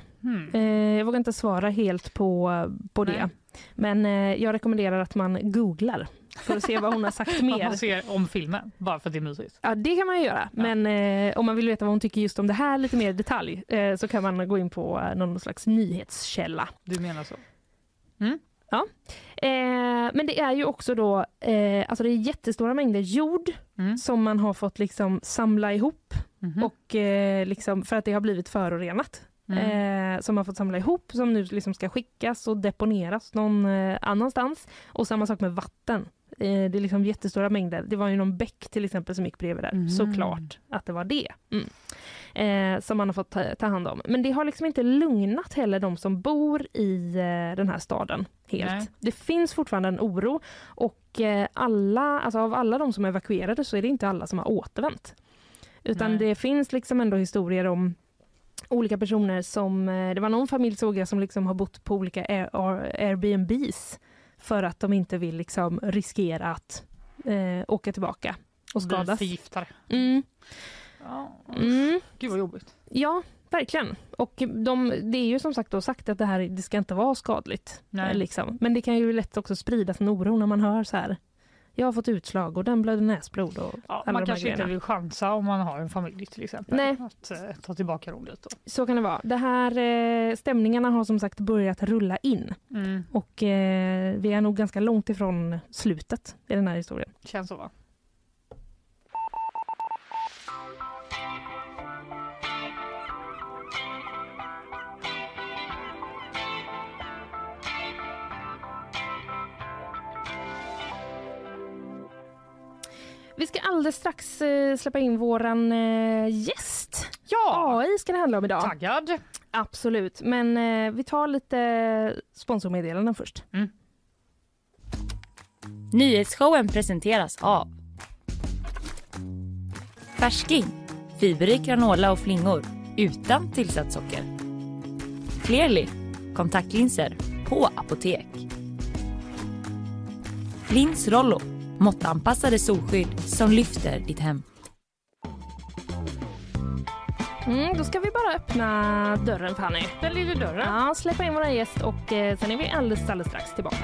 Eh, jag vågar inte svara helt på, på det. Men eh, jag rekommenderar att man googlar för att se vad hon har sagt mer. man ser om filmen, bara för att det är mysigt. Ja, det kan man ju göra. Ja. Men eh, om man vill veta vad hon tycker just om det här lite mer i detalj eh, så kan man gå in på någon slags nyhetskälla. Du menar så? Eh, men det är ju också då, eh, alltså det är jättestora mängder jord Mm. som man har fått liksom samla ihop Mhm. och eh, liksom för att det har blivit förorenat. Mm. Eh, som man fått samla ihop som nu liksom ska skickas och deponeras någon eh, annanstans. Och samma sak med vatten. Eh, det är liksom jättestora mängder. Det var ju någon bäck till exempel som gick bredvid där. Mhm. Såklart att det var det. Eh, som man har fått ta, ta hand om. Men det har liksom inte lugnat heller de som bor i eh, den här staden helt. Nej. Det finns fortfarande en oro och eh, alla, alltså av alla de som är evakuerade så är det inte alla som har återvänt. Utan Nej. det finns liksom ändå historier om olika personer som, eh, det var någon familj såg jag som liksom har bott på olika Air, Airbnbs för att de inte vill liksom riskera att eh, åka tillbaka och skadas. förgiftade. Mm. Mm, Gud vad jobbigt. ja, verkligen. Och de, det är ju som sagt då sagt att det här det ska inte vara skadligt. Nej. Liksom. Men det kan ju lätt också spridas en oro när man hör så här jag har fått utslag och den blöder näsblod. Och Ja, man kanske inte grejerna. vill chansa om man har en familj till exempel. Nej. Att eh, ta tillbaka. Då. Så kan det vara. Det här, eh, stämningarna har som sagt börjat rulla in Mm. och eh, vi är nog ganska långt ifrån slutet i den här historien. Känns så va? Vi ska alldeles strax eh, släppa in våran eh, gäst. Ja! AI ska det handla om idag. Taggad! Absolut, men eh, vi tar lite sponsormeddelanden först. Nyhetsshowen presenteras av Färsking, fiberrik granola och flingor utan tillsatt socker. Clearly, kontaktlinser på apotek. Lins Rollo, måttanpassade solskydd som lyfter ditt hem. Mm, då ska vi bara öppna dörren Fanny. Den lilla dörren. Ja, släppa in våra gäst och eh, sen är vi alldeles, alldeles strax tillbaka.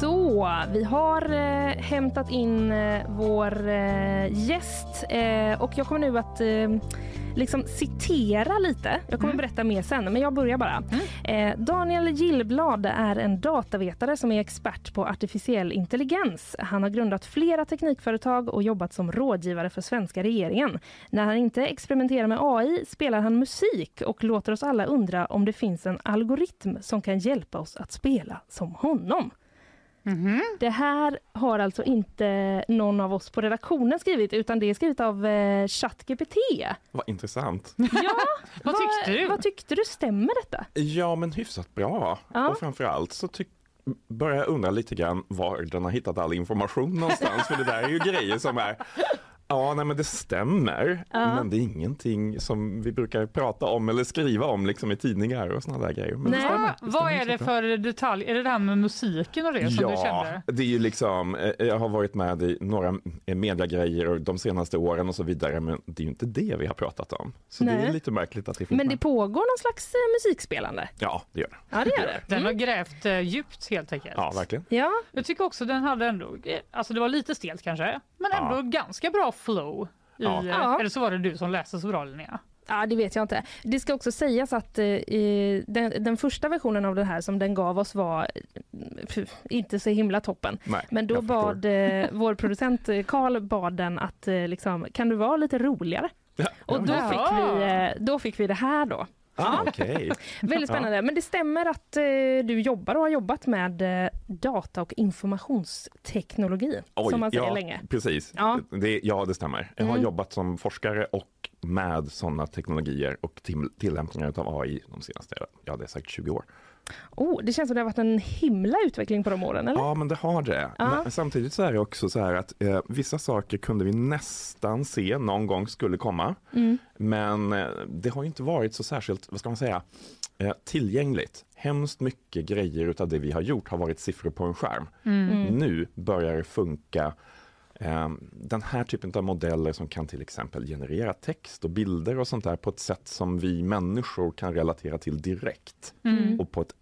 Så, vi har eh, hämtat in eh, vår eh, gäst eh, och jag kommer nu att eh, liksom citera lite. Jag kommer berätta mer sen, men jag börjar bara. Eh, Daniel Gillblad är en datavetare som är expert på artificiell intelligens. Han har grundat flera teknikföretag och jobbat som rådgivare för svenska regeringen. När han inte experimenterar med AI spelar han musik och låter oss alla undra om det finns en algoritm som kan hjälpa oss att spela som honom. Mhm. Det här har alltså inte någon av oss på redaktionen skrivit utan det är skrivet av eh, ChatGPT. Vad intressant. Ja, Vad tyckte du? Vad tyckte du? Stämmer detta? Ja, men hyfsat bra. Ja. Och framförallt så tyck- börjar jag undra lite grann var den har hittat all information någonstans. För det där är ju grejer som är Ja, nej men det stämmer. Ja. Men det är ingenting som vi brukar prata om eller skriva om liksom i tidningar och sådana där grejer. Men Nej. det stämmer. Det vad stämmer är det för detalj? Är det det här med musiken och det som du Ja, kände? det är ju liksom, eh, jag har varit med i några eh, mediagrejer de senaste åren och så vidare, men det är ju inte det vi har pratat om. Så det Nej. är lite märkligt att det finns Men det med. pågår någon slags eh, musikspelande? Ja, det gör det. Ja, det gör det. Den har grävt eh, djupt helt enkelt. Ja, verkligen. Ja, Jag tycker också den hade ändå, alltså det var lite stelt kanske, men Ja. ändå ganska bra flow. I, Ja. Ja. Eller så var det du som läste så bra Linnea. Ja, det vet jag inte. Det ska också sägas att eh, i den, den första versionen av det här som den gav oss var eh, pff, inte så himla toppen. Nej, Men då bad eh, vår producent eh, Karl bad den att eh, liksom, kan du vara lite roligare? Ja, Och då fick, vi, eh, då fick vi det här då. Ah, Okej. Väldigt spännande. Men det stämmer att eh, du jobbar och har jobbat med eh, data och informationsteknologi Oj, som man säger ja, länge. Precis. Ja. Det, ja, det stämmer. Jag har Mm. jobbat som forskare och med sådana teknologier och till, tillämpningar av AI de senaste, ja det är säkert 20 år. Oh, det känns som det har varit en himla utveckling på de åren, eller? Ja, men det har det. Ja. Men samtidigt så är det också så här att eh, vissa saker kunde vi nästan se någon gång skulle komma. Mm. Men eh, det har ju inte varit så särskilt, vad ska man säga, eh, tillgängligt. Hemskt mycket grejer utav det vi har gjort har varit siffror på en skärm. Mm. Nu börjar det funka den här typen av modeller som kan till exempel generera text och bilder och sånt där på ett sätt som vi människor kan relatera till direkt Mm. och på ett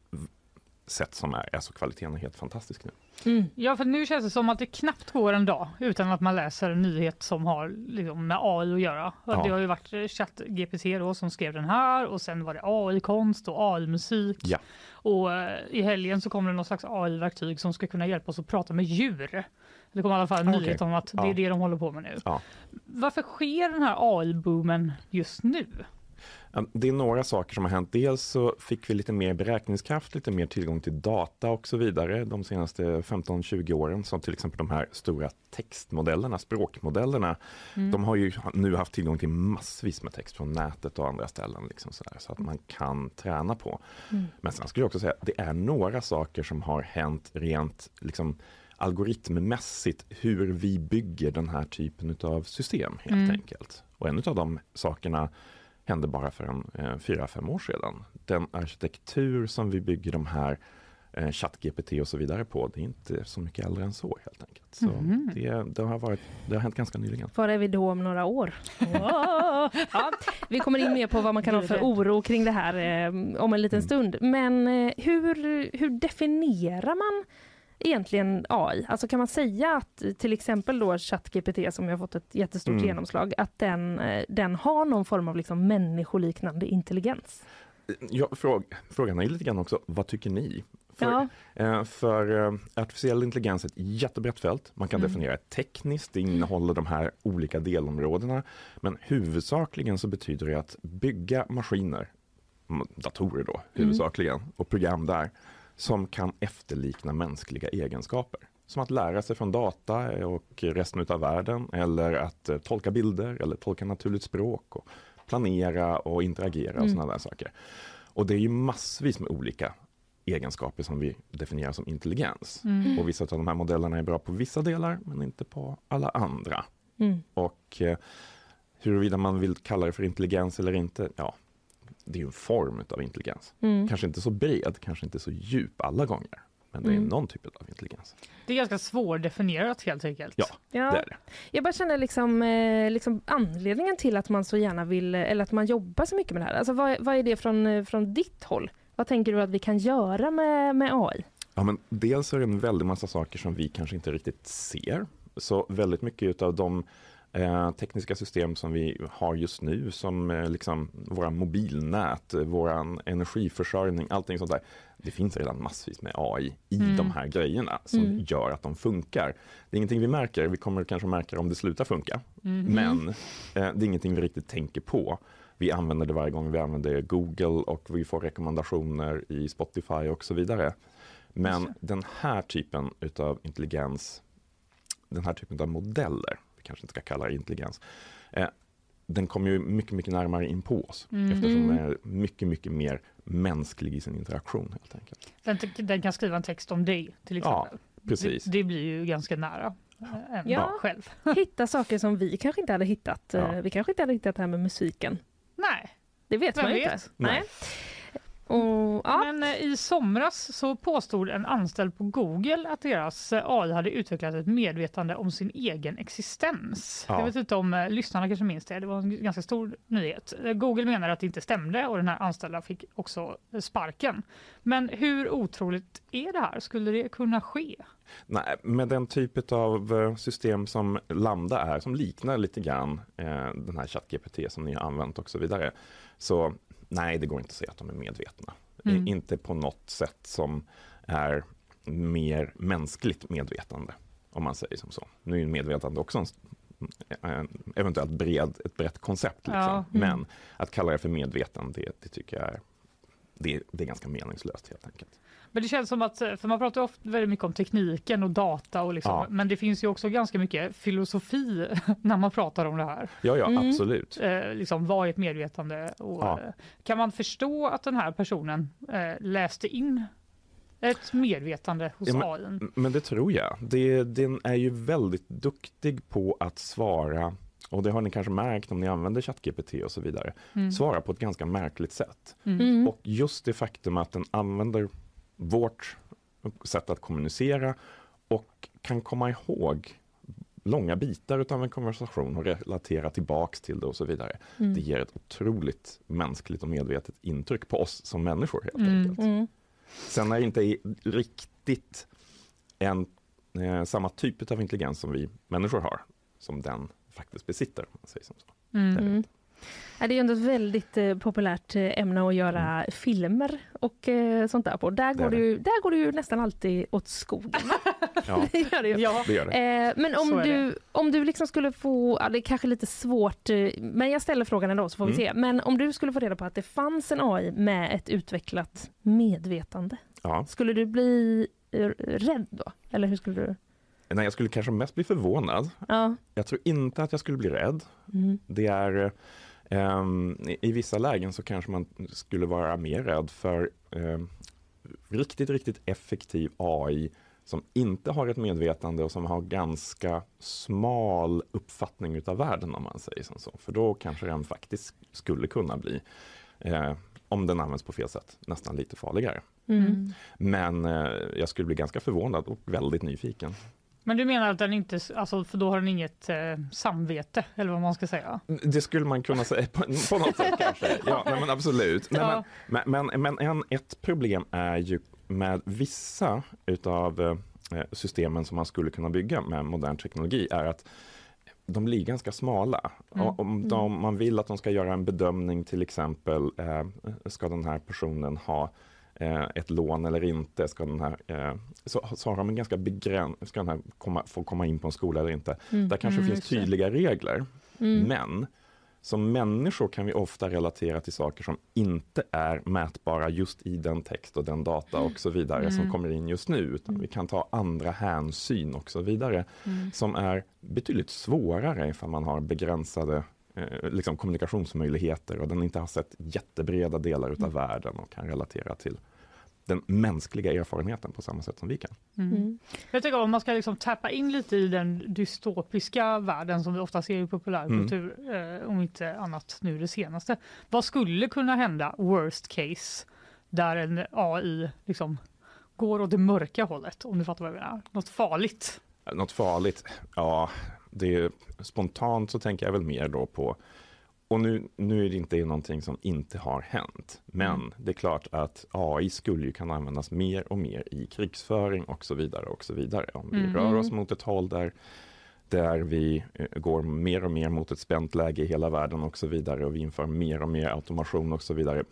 sätt som är, alltså kvaliteten är helt fantastisk nu. Mm. Ja, för nu känns det som att det knappt går en dag utan att man läser en nyhet som har liksom med AI att göra. Ja. Det har ju varit ChatGPT då som skrev den här och sen var det AI-konst och AI-musik. Ja. Och eh, i helgen så kommer det någon slags AI-verktyg som ska kunna hjälpa oss att prata med djur. Det kom i alla fall en Ah, okej. nyhet om att det är Ja. det de håller på med nu. Ja. Varför sker den här AI-boomen just nu? Det är några saker som har hänt. Dels så fick vi lite mer beräkningskraft, lite mer tillgång till data och så vidare de senaste 15-20 åren. Som till exempel de här stora textmodellerna, språkmodellerna. De har ju nu haft tillgång till massvis med text från nätet och andra ställen. Liksom så, där, så att man kan träna på. Men sen skulle jag också säga att det är några saker som har hänt rent liksom, algoritmmässigt hur vi bygger den här typen av system helt Mm. enkelt. Och en av de sakerna hände bara för en eh, fyra, fem år sedan. Den arkitektur som vi bygger de här eh, ChatGPT och så vidare på. Det är inte så mycket äldre än så helt enkelt. Så Mhm. det, det, har varit, det har hänt ganska nyligen. Var är vi då om några år? ja, vi kommer in mer på vad man kan ha för oro kring det här eh, om en liten Mm. stund. Men eh, hur, hur definierar man egentligen AI? Alltså kan man säga att eh, till exempel då ChatGPT som har fått ett jättestort Mm. genomslag, att den, eh, den har någon form av liksom människoliknande intelligens? Ja, fråg, frågan är lite grann också, vad tycker ni? För, Ja, eh, för eh, artificiell intelligens är ett jättebrett fält. Man kan Mm. definiera det tekniskt, det innehåller de här olika delområdena. Men huvudsakligen så betyder det att bygga maskiner, datorer då huvudsakligen, och program där, som kan efterlikna mänskliga egenskaper. Som att lära sig från data och resten av världen eller att eh, tolka bilder eller tolka naturligt språk och planera och interagera och Mm. sådana där saker. Och det är ju massvis med olika egenskaper som vi definierar som intelligens. Mm. Och vissa av de här modellerna är bra på vissa delar men inte på alla andra. mm. Och eh, huruvida man vill kalla det för intelligens eller inte, ja, det är ju en form av intelligens. Mm. Kanske inte så bred, kanske inte så djup alla gånger. Men det är Mm. någon typ av intelligens. Det är ganska svårdefinierat helt enkelt. Ja. Ja. Det är det. Jag bara känner liksom, eh, liksom anledningen till att man så gärna vill, eller att man jobbar så mycket med det här. Alltså vad, vad är det från, eh, från ditt håll? Vad tänker du att vi kan göra med, med AI? Ja, men dels är det en väldig massa saker som vi kanske inte riktigt ser. Så väldigt mycket av de eh, tekniska system som vi har just nu som eh, liksom våra mobilnät, eh, våran energiförsörjning, allting sånt där. Det finns redan massvis med AI i Mm. de här grejerna som Mm. gör att de funkar. Det är ingenting vi märker, vi kommer kanske märka om det slutar funka. Mhm. Men eh, det är ingenting vi riktigt tänker på. Vi använder det varje gång vi använder Google och vi får rekommendationer i Spotify och så vidare. Men den här typen utav intelligens, den här typen av modeller, kanske inte ska kalla det intelligens, eh, den kommer ju mycket, mycket närmare in på oss Mm. eftersom den är mycket, mycket mer mänsklig i sin interaktion helt enkelt. Den, den kan skriva en text om dig till Ja, exempel. Precis. Det, det blir ju ganska nära eh, en Ja. själv. Hitta saker som vi kanske inte hade hittat. Eh, Ja. Vi kanske inte hade hittat det här med musiken. Nej, Det vet Vem man ju inte. Nej. Och, ja. men eh, i somras så påstod en anställd på Google att deras eh, AI hade utvecklat ett medvetande om sin egen existens. Ja. Jag vet inte om eh, lyssnarna kanske minns det, det var en ganska stor nyhet. Google menar att det inte stämde och den här anställda fick också sparken. Men hur otroligt är det här? Skulle det kunna ske? Nej, med den typ av system som Lambda är, som liknar lite grann eh, den här ChatGPT som ni har använt och så vidare. Så nej, det går inte att säga att de är medvetna. Mm. Inte på något sätt som är mer mänskligt medvetande, om man säger som så. Nu är ju medvetande också en eventuellt bred, ett brett koncept. Liksom. Ja, mm. Men att kalla det för medvetande, det, det tycker jag är, det, det är ganska meningslöst helt enkelt. Men det känns som att, eh, för man pratar ofta väldigt mycket om tekniken och data och liksom, Ja. men det finns ju också ganska mycket filosofi när man pratar om det här. Ja, ja, Mm. absolut. Eh, liksom, vad är ett medvetande? Och, Ja. eh, kan man förstå att den här personen eh, läste in ett medvetande hos Ja, men- AI? Men det tror jag. Det, den är ju väldigt duktig på att svara, och det har ni kanske märkt om ni använder ChatGPT och så vidare, Mm. svara på ett ganska märkligt sätt. Mm. Mm. Och just det faktum att den använder vårt sätt att kommunicera och kan komma ihåg långa bitar av en konversation och relatera tillbaks till det och så vidare. Mm. Det ger ett otroligt mänskligt och medvetet intryck på oss som människor helt Mm. enkelt. Mm. Sen är det inte riktigt en, eh, samma typ av intelligens som vi människor har, som den faktiskt besitter. Om man säger som så. Mm. Det är Mm. Ju ändå ett väldigt eh, populärt eh, ämne att göra filmer och eh, sånt där på. Där Det går det, ju, där går det ju nästan alltid åt skogen. Ja, det gör det ju. Ja. det gör det. Eh, men om du, om du liksom skulle få, ja, det är kanske lite svårt, eh, men jag ställer frågan ändå så får vi Mm. se. Men om du skulle få reda på att det fanns en AI med ett utvecklat medvetande, Ja. skulle du bli eh, rädd då? Eller hur skulle du? Nej, jag skulle kanske mest bli förvånad. Ja. Jag tror inte att jag skulle bli rädd. Mm. Det är, ehm, i, I vissa lägen så kanske man skulle vara mer rädd för ehm, riktigt, riktigt effektiv AI som inte har ett medvetande och som har ganska smal uppfattning utav världen om man säger som så. För då kanske den faktiskt skulle kunna bli eh, om den används på fel sätt, nästan lite farligare. Mm. Men eh, jag skulle bli ganska förvånad och väldigt nyfiken. Men du menar att den inte, alltså för då har den inget eh, samvete eller vad man ska säga? Det skulle man kunna säga på, på något sätt kanske. Ja, nej, men absolut. Nej, Ja. men men, men, en, ett problem är ju med vissa utav eh, systemen som man skulle kunna bygga med modern teknologi är att de blir ganska smala. Mm. Om de, man vill att de ska göra en bedömning till exempel, eh, ska den här personen ha ett lån eller inte? Ska den här, eh, så, så har de en ganska begränsad, ska den här komma, få komma in på en skola eller inte? Mm. Där kanske Mm, finns tydliga regler. Mm. Men som människor kan vi ofta relatera till saker som inte är mätbara just i den text och den data och så vidare som Mm. kommer in just nu. Utan vi kan ta andra hänsyn och så vidare Mm. som är betydligt svårare ifall man har begränsade eh, liksom kommunikationsmöjligheter och den inte har sett jättebreda delar utav världen och kan relatera till den mänskliga erfarenheten på samma sätt som vi kan. Mm. Mm. Jag tänker om man ska liksom tappa in lite i den dystopiska världen som vi ofta ser i populärkultur, eh, om inte annat nu det senaste. Vad skulle kunna hända worst case där en AI liksom går åt det mörka hållet, om du fattar vad jag menar? Något farligt. Något farligt? Ja, det, spontant så tänker jag väl mer då på och nu, nu är det inte någonting som inte har hänt, men Mm. det är klart att AI skulle ju kunna användas mer och mer i krigsföring och så vidare och så vidare. Om vi Mm. rör oss mot ett håll där, där vi eh, går mer och mer mot ett spänt läge i hela världen och så vidare och vi inför mer och mer automation och så vidare.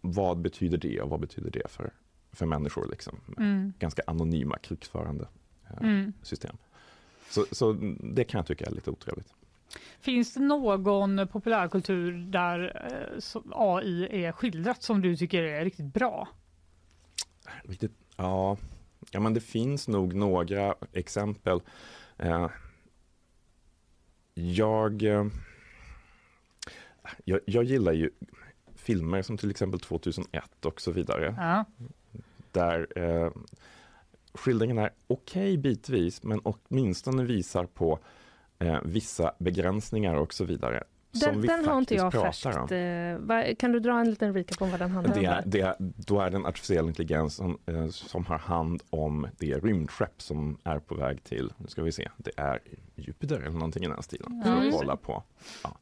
Vad betyder det och vad betyder det för, för människor liksom? Mm. Ganska anonyma krigsförande eh, Mm. system. Så, så det kan jag tycka är lite otrevligt. Finns det någon populärkultur där eh, AI är skildrat som du tycker är riktigt bra? Riktigt, ja, ja, men det finns nog några exempel. Eh, jag, eh, jag, jag gillar ju filmer som till exempel 2001 och så vidare. Ja. Där skildringen är okej bitvis men åtminstone visar på eh, vissa begränsningar och så vidare. Den, den har inte jag färskt. om. Eh, kan du dra en liten recap om vad den handlar om? Det är, där? det är, då är det en artificiell intelligens som, eh, som har hand om det rymdskepp som är på väg till, nu ska vi se, det är Jupiter eller någonting i den stilen. För Ja, att på. Ja.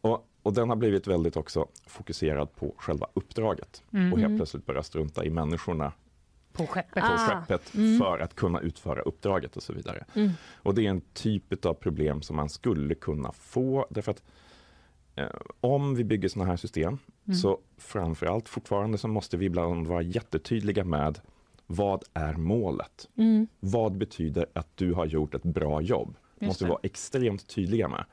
Och, och den har blivit väldigt också fokuserad på själva uppdraget Mm. och helt Mm. plötsligt börja strunta i människorna På skeppet. på Ah, skeppet mm. för att kunna utföra uppdraget och så vidare. Mm. Och det är en typ av problem som man skulle kunna få därför att eh, om vi bygger sådana här system Mm. så framförallt fortfarande så måste vi ibland vara jättetydliga med vad är målet? Mm. Vad betyder att du har gjort ett bra jobb? Just måste vi det. vara extremt tydliga med.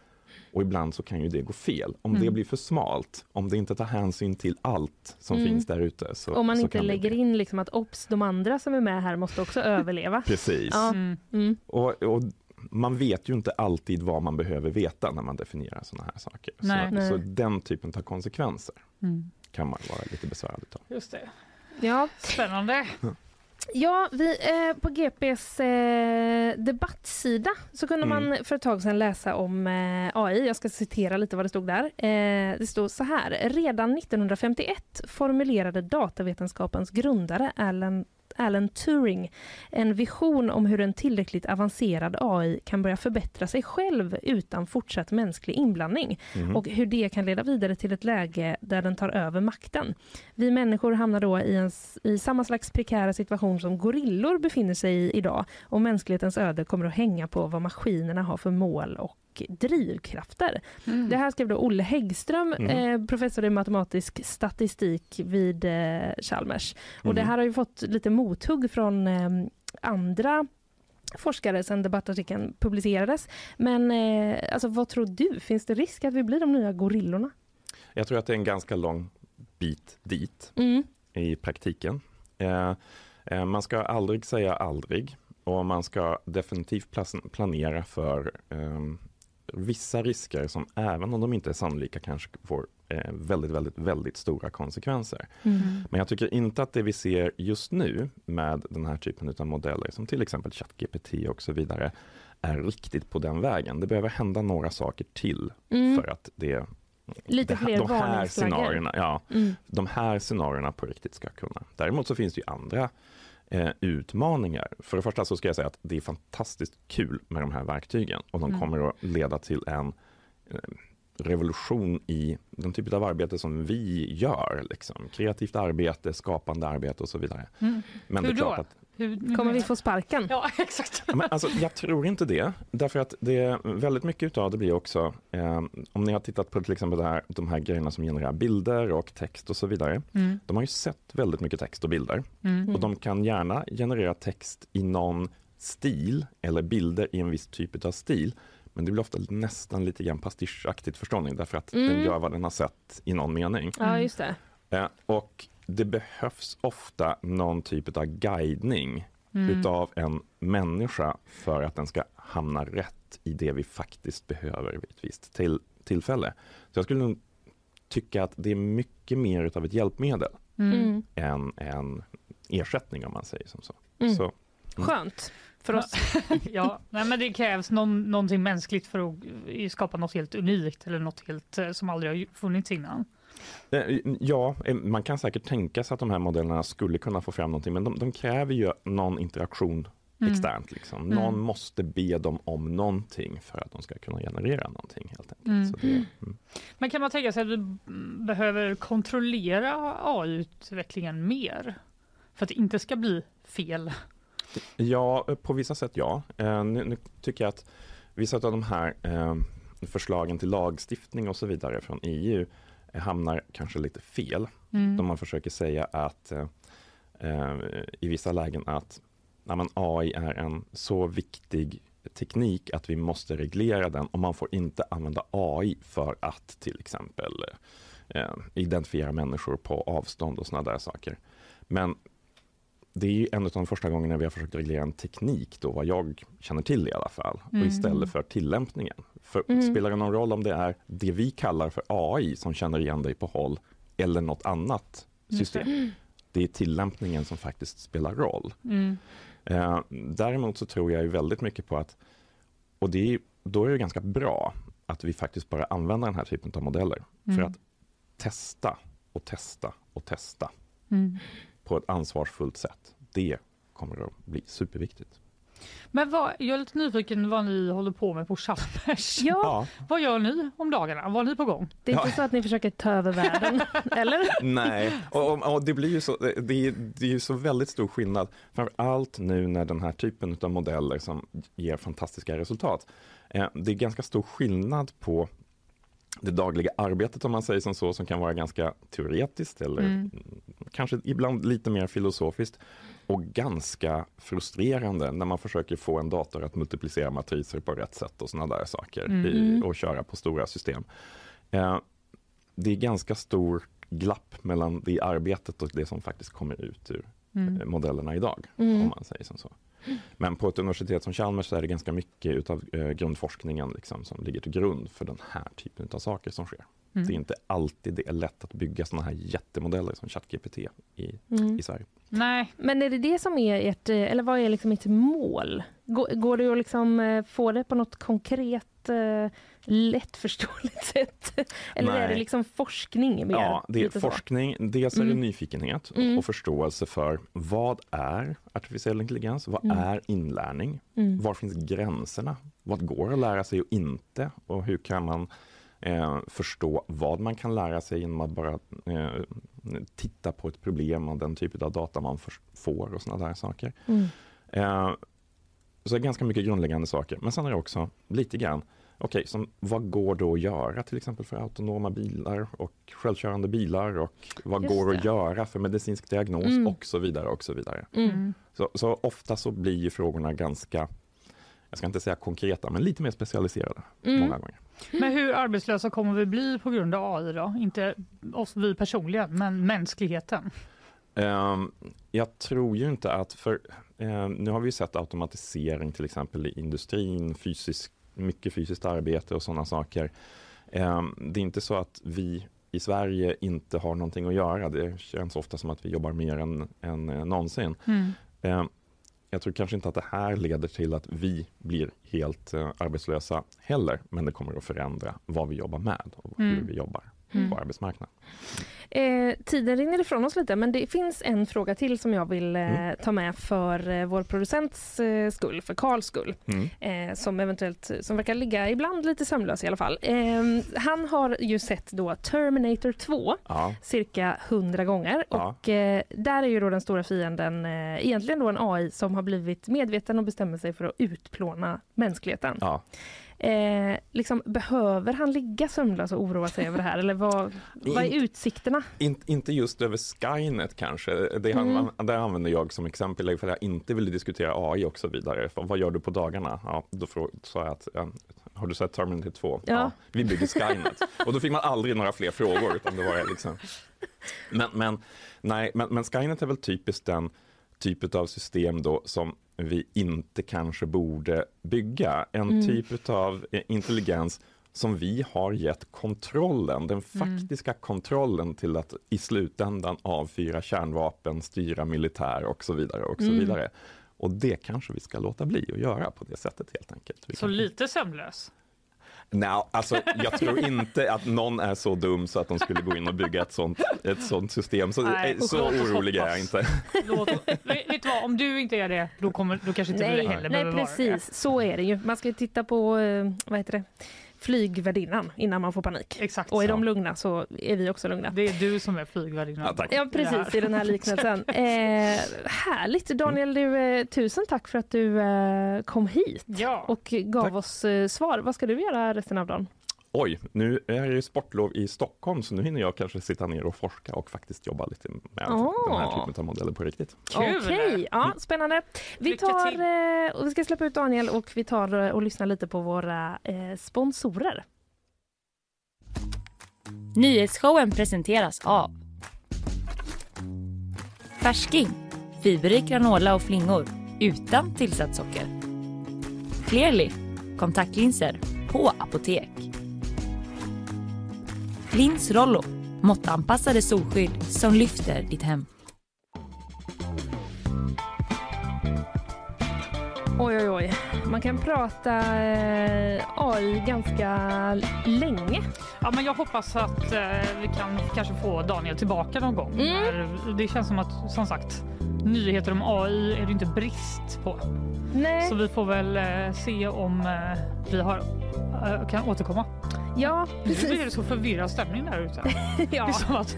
Och ibland så kan ju det gå fel. Om det Mm. blir för smalt, om det inte tar hänsyn till allt som Mm. finns där ute. Så, Om man så inte kan det lägger bli- in liksom att ops, de andra som är med här måste också överleva. Precis. Ja. Mm. Mm. Och, och man vet ju inte alltid vad man behöver veta när man definierar sådana här saker. Nej. Så, Nej. så den typen av konsekvenser Mm. kan man vara lite besvärad av. Just det. Ja, Spännande. Ja, vi, eh, på GPs eh, debattsida så kunde Mm. man för ett tag sedan läsa om eh, AI. Jag ska citera lite vad det stod där. Eh, det stod så här. Redan 1951 formulerade datavetenskapens grundare Alan Alan Turing en vision om hur en tillräckligt avancerad AI kan börja förbättra sig själv utan fortsatt mänsklig inblandning Mhm. och hur det kan leda vidare till ett läge där den tar över makten. Vi människor hamnar då i, en, i samma slags prekära situation som gorillor befinner sig i idag och mänsklighetens öde kommer att hänga på vad maskinerna har för mål och drivkrafter. Mm. Det här skrev då Olle Häggström, Mhm. eh, professor i matematisk statistik vid eh, Chalmers. Och det Mhm. här har ju fått lite mothugg från eh, andra forskare sedan debattartikeln publicerades. Men eh, alltså, vad tror du? Finns det risk att vi blir de nya gorillorna? Jag tror att det är en ganska lång bit dit Mm. i praktiken. Eh, eh, man ska aldrig säga aldrig och man ska definitivt planera för ehm, vissa risker som även om de inte är sannolika kanske får eh, väldigt, väldigt, väldigt stora konsekvenser. Mm. Men jag tycker inte att det vi ser just nu med den här typen av modeller som till exempel ChatGPT och så vidare är riktigt på den vägen. Det behöver hända några saker till Mm. för att det Lite fler de här scenarierna, ja, Mm. de här scenarierna på riktigt ska kunna. Däremot så finns det ju andra eh, utmaningar. För det första så ska jag säga att det är fantastiskt kul med de här verktygen och de Mm. kommer att leda till en eh, revolution i den typen av arbete som vi gör. Liksom. Kreativt arbete, skapande arbete och så vidare. Mm. Men Hur det är klart då? att Hur, Kommer vi få sparken? Ja, exakt. Men alltså, jag tror inte det, därför att det, väldigt mycket av det blir också, eh, om ni har tittat på till exempel det här, de här grejerna som genererar bilder och text och så vidare. Mm. De har ju sett väldigt mycket text och bilder Mm. och de kan gärna generera text i någon stil eller bilder i en viss typ av stil. Men det blir ofta nästan lite grann pastischaktigt förstår ni, därför att den Mm. gör vad den har sett i någon mening. Ja, just det. Eh, och det behövs ofta någon typ av guidning Mm. utav en människa för att den ska hamna rätt i det vi faktiskt behöver vid ett visst till, tillfälle. Så jag skulle nog tycka att det är mycket mer utav ett hjälpmedel Mm. Mm. än en ersättning om man säger som så. Mm. så Skönt för oss. Ja, nej, men det krävs någon, någonting mänskligt för att eh, skapa något helt unikt eller något helt eh, som aldrig har funnits innan. Eh, Ja, man kan säkert tänka sig att de här modellerna skulle kunna få fram någonting, men de, de kräver ju någon interaktion Mm. externt. Liksom. Mm. Någon måste be dem om någonting för att de ska kunna generera någonting. helt enkelt. Mm. Så det, mm. Men kan man tänka sig att vi behöver kontrollera AI-utvecklingen mer? För att det inte ska bli fel. Ja, på vissa sätt ja. Eh, Nu, nu tycker jag att vissa av de här eh, förslagen till lagstiftning och så vidare från EU eh, hamnar kanske lite fel. Mm. Då man försöker säga att eh, i vissa lägen att nej, men AI är en så viktig teknik att vi måste reglera den och man får inte använda AI för att till exempel eh, identifiera människor på avstånd och sådana där saker. Men det är ju en av de första gångerna vi har försökt reglera en teknik då, vad jag känner till i alla fall, och Mm. istället för tillämpningen. För Mm. spelar det någon roll om det är det vi kallar för AI som känner igen dig på håll eller något annat system? Det är tillämpningen som faktiskt spelar roll. Mm. Eh, däremot så tror jag ju väldigt mycket på att, och det är, då är det ganska bra att vi faktiskt bara använder den här typen av modeller Mm. för att testa och testa och testa Mm. På ett ansvarsfullt sätt. Det kommer att bli superviktigt. Men vad, jag är lite nyfiken vad ni håller på med på Chalmers. Ja, Ja, Vad gör ni om dagarna? Vad har ni på gång? det är inte Ja. så att ni försöker ta över världen, eller? nej, och, och, och det blir ju så, det är, det är ju så väldigt stor skillnad, framför allt nu när den här typen av modeller som ger fantastiska resultat. Eh, det är ganska stor skillnad på det dagliga arbetet om man säger som så, som kan vara ganska teoretiskt eller Mm. kanske ibland lite mer filosofiskt och ganska frustrerande när man försöker få en dator att multiplicera matriser på rätt sätt och sådana där saker Mm. i, och köra på stora system. Eh, det är ganska stor glapp mellan det arbetet och det som faktiskt kommer ut ur Mm. eh, modellerna idag, Mm. om man säger som så. Men på ett universitet som Chalmers så är det ganska mycket utav eh, grundforskningen liksom, som ligger till grund för den här typen av saker som sker. Mm. Det är inte alltid det är lätt att bygga sådana här jättemodeller som ChatGPT i, Mm. i Sverige. Nej, Men är det det som är ert, eh, eller vad är liksom ert mål? Går, går det att liksom eh, få det på något konkret, eh, lättförståeligt sätt? Eller är Nej. det liksom forskning? Mer, Ja, det är lite så? forskning. Dels är det Mm. nyfikenhet och- Mm. och förståelse för vad är artificiell intelligens? Vad Mm. är inlärning? Mm. Var finns gränserna? Vad går att lära sig och inte? Och hur kan man eh, förstå vad man kan lära sig genom att bara eh, titta på ett problem och den typen av data man får och sådana där saker. Mm. Eh, så det är ganska mycket grundläggande saker. Men sen är det också lite grann, okej, som vad går då att göra till exempel för autonoma bilar och självkörande bilar och vad Just går det. att göra för medicinsk diagnos Mm. och så vidare och så vidare. Mm. Så, så ofta så blir ju frågorna ganska, jag ska inte säga konkreta, men lite mer specialiserade Mm. många gånger. Men hur arbetslösa kommer vi bli på grund av AI då? Inte oss vi personligen, men mänskligheten. Ehm, jag tror ju inte att, för ehm, nu har vi ju sett automatisering till exempel i industrin, fysisk, mycket fysiskt arbete och sådana saker. Ehm, det är inte så att vi i Sverige inte har någonting att göra. Det känns ofta som att vi jobbar mer än, än eh, någonsin. Mm. Ehm, jag tror kanske inte att det här leder till att vi blir helt eh, arbetslösa heller, men det kommer att förändra vad vi jobbar med och hur Mm. vi jobbar Mm. på arbetsmarknaden. Eh, tiden rinner ifrån oss lite men det finns en fråga till som jag vill eh, Mm. ta med för eh, vår producents eh, skull, för Karls skull. Mm. eh, som eventuellt som verkar ligga ibland lite sömnlös i alla fall. Eh, han har ju sett då Terminator 2 Ja, cirka 100 gånger Ja. och eh, där är ju då den stora fienden eh, egentligen då en AI som har blivit medveten och bestämmer sig för att utplåna mänskligheten. ja. Eh, liksom, behöver han ligga sömnlös och oroa sig över det här eller vad, vad är utsikterna? In, inte just över Skynet kanske. Det, han, Mm. det använder jag som exempel för jag inte ville diskutera AI och så vidare. För vad gör du på dagarna? Ja, då sa jag att ja, har du sett Terminator 2? Ja. vi bygger Skynet. och då fick man aldrig några fler frågor. Utan det var liksom... men, men, nej, men, men Skynet är väl typiskt den typ av system då som vi inte kanske borde bygga. En Mm. typ av intelligens som vi har gett kontrollen, den faktiska kontrollen till att i slutändan avfyra kärnvapen, styra militär och så vidare. och så Mm. vidare. Och det kanske vi ska låta bli att göra på det sättet helt enkelt. Vi Så kan- lite sömnlös. Nej, alltså, jag tror inte att någon är så dum så att de skulle gå in och bygga ett sånt, ett sånt system. Så, Nej, eh, så orolig är jag inte. Låt, vet, du vad, om du inte är det, då, kommer, då kanske inte Nej, heller nej behöver vara det. precis, så är det ju. Man ska ju titta på eh, vad heter det? Flygvärdinnan innan man får panik. Exakt. Och är så. de lugna så är vi också lugna. Det är du som är flygvärdinnan. Ja, tack. Ja, precis, i den här liknelsen. Eh, härligt! Daniel, du, eh, tusen tack för att du eh, kom hit Ja. och gav Tack. oss eh, svar. Vad ska du göra resten av dagen? Oj, nu är det ju sportlov i Stockholm så nu hinner jag kanske sitta ner och forska och faktiskt jobba lite med Åh. den här typen av modeller på riktigt. Kul! Okej, ja, spännande. Vi, tar, eh, vi ska släppa ut Daniel och vi tar eh, och lyssnar lite på våra eh, sponsorer. Nyhetsshowen presenteras av Färsking, fiberrik granola och flingor utan tillsatt socker. Clearly, kontaktlinser på apotek. Lins Rollo, måttanpassade solskydd som lyfter ditt hem. Oj, oj, oj. Man kan prata eh, AI ganska länge. Ja, men jag hoppas att eh, vi kan kanske få Daniel tillbaka någon gång. Mm. Det känns som att, som sagt, nyheter om AI är det inte brist på. Nej, Så vi får väl eh, se om eh, vi har, eh, kan återkomma. ja, Nu blir det precis. så förvirrad stämning där ute. Det Ja. är som att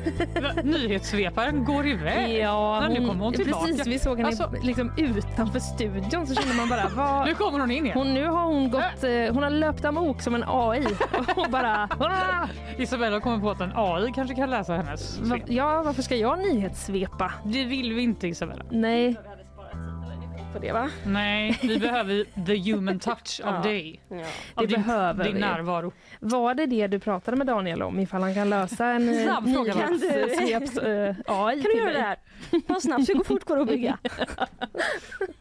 nyhetssveparen går iväg. Ja, Men nu kommer hon tillbaka. precis. Vi såg henne Alltså- liksom utanför studion så kände man bara, vad, Nu kommer hon in igen. Hon, nu har hon gått, eh, hon har löpt amok som en AI och bara... Ah! Isabella kommit på att en AI kanske kan läsa hennes Va, svep. ja, varför ska jag nyhetssvepa? Det vill vi inte Isabella. Nej. På det va? Nej, vi behöver the human touch Ja. of dig. Det Av din, behöver din vi. närvaro. Var det det du pratade med Daniel om? Ifall han kan lösa en eh, Snabb fråga, va? nyhetssveps eh, AI Kan du göra mig? det här? Vad snabbt, hur fort går det att bygga?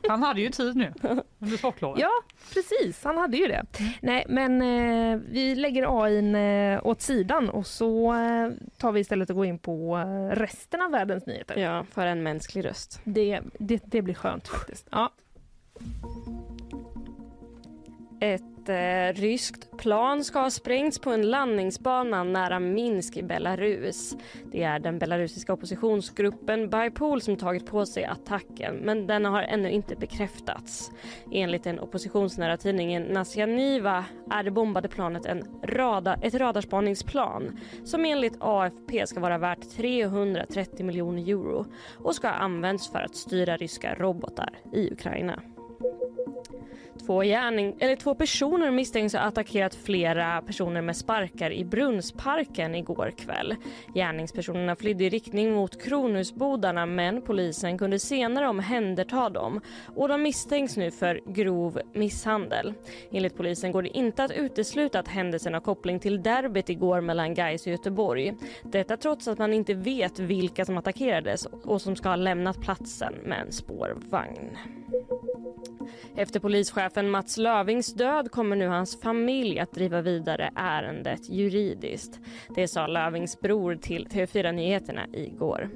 Han hade ju tid nu under sportlovet. Ja, precis. Han hade ju det. Nej, men eh, vi lägger AI eh, åt sidan och så eh, tar vi istället och går in på eh, resten av världens nyheter. Ja, för en mänsklig röst. Det, det, det blir skönt faktiskt. Ja. Ett eh, ryskt plan ska ha sprängts på en landningsbana nära Minsk i Belarus. Det är den belarusiska oppositionsgruppen Bipol som tagit på sig attacken men den har ännu inte bekräftats. Enligt den oppositionsnära tidningen Nasjaniva är det bombade planet en rada, ett radarspaningsplan som enligt AFP ska vara värt 330 miljoner euro och ska ha använts för att styra ryska robotar i Ukraina. Två, gärning, eller två personer misstänks ha attackerat flera personer med sparkar i Brunnsparken igår kväll. Gärningspersonerna flydde i riktning mot Kronhusbodarna men polisen kunde senare omhänderta dem och de misstänks nu för grov misshandel. Enligt polisen går det inte att utesluta att händelsen har koppling till derbyt igår mellan Gais och Göteborg. Detta trots att man inte vet vilka som attackerades och som ska ha lämnat platsen med en spårvagn. Efter polischefen Mats Lövings död kommer nu hans familj att driva vidare ärendet juridiskt. Det sa Lövings bror till TV4 Nyheterna igår.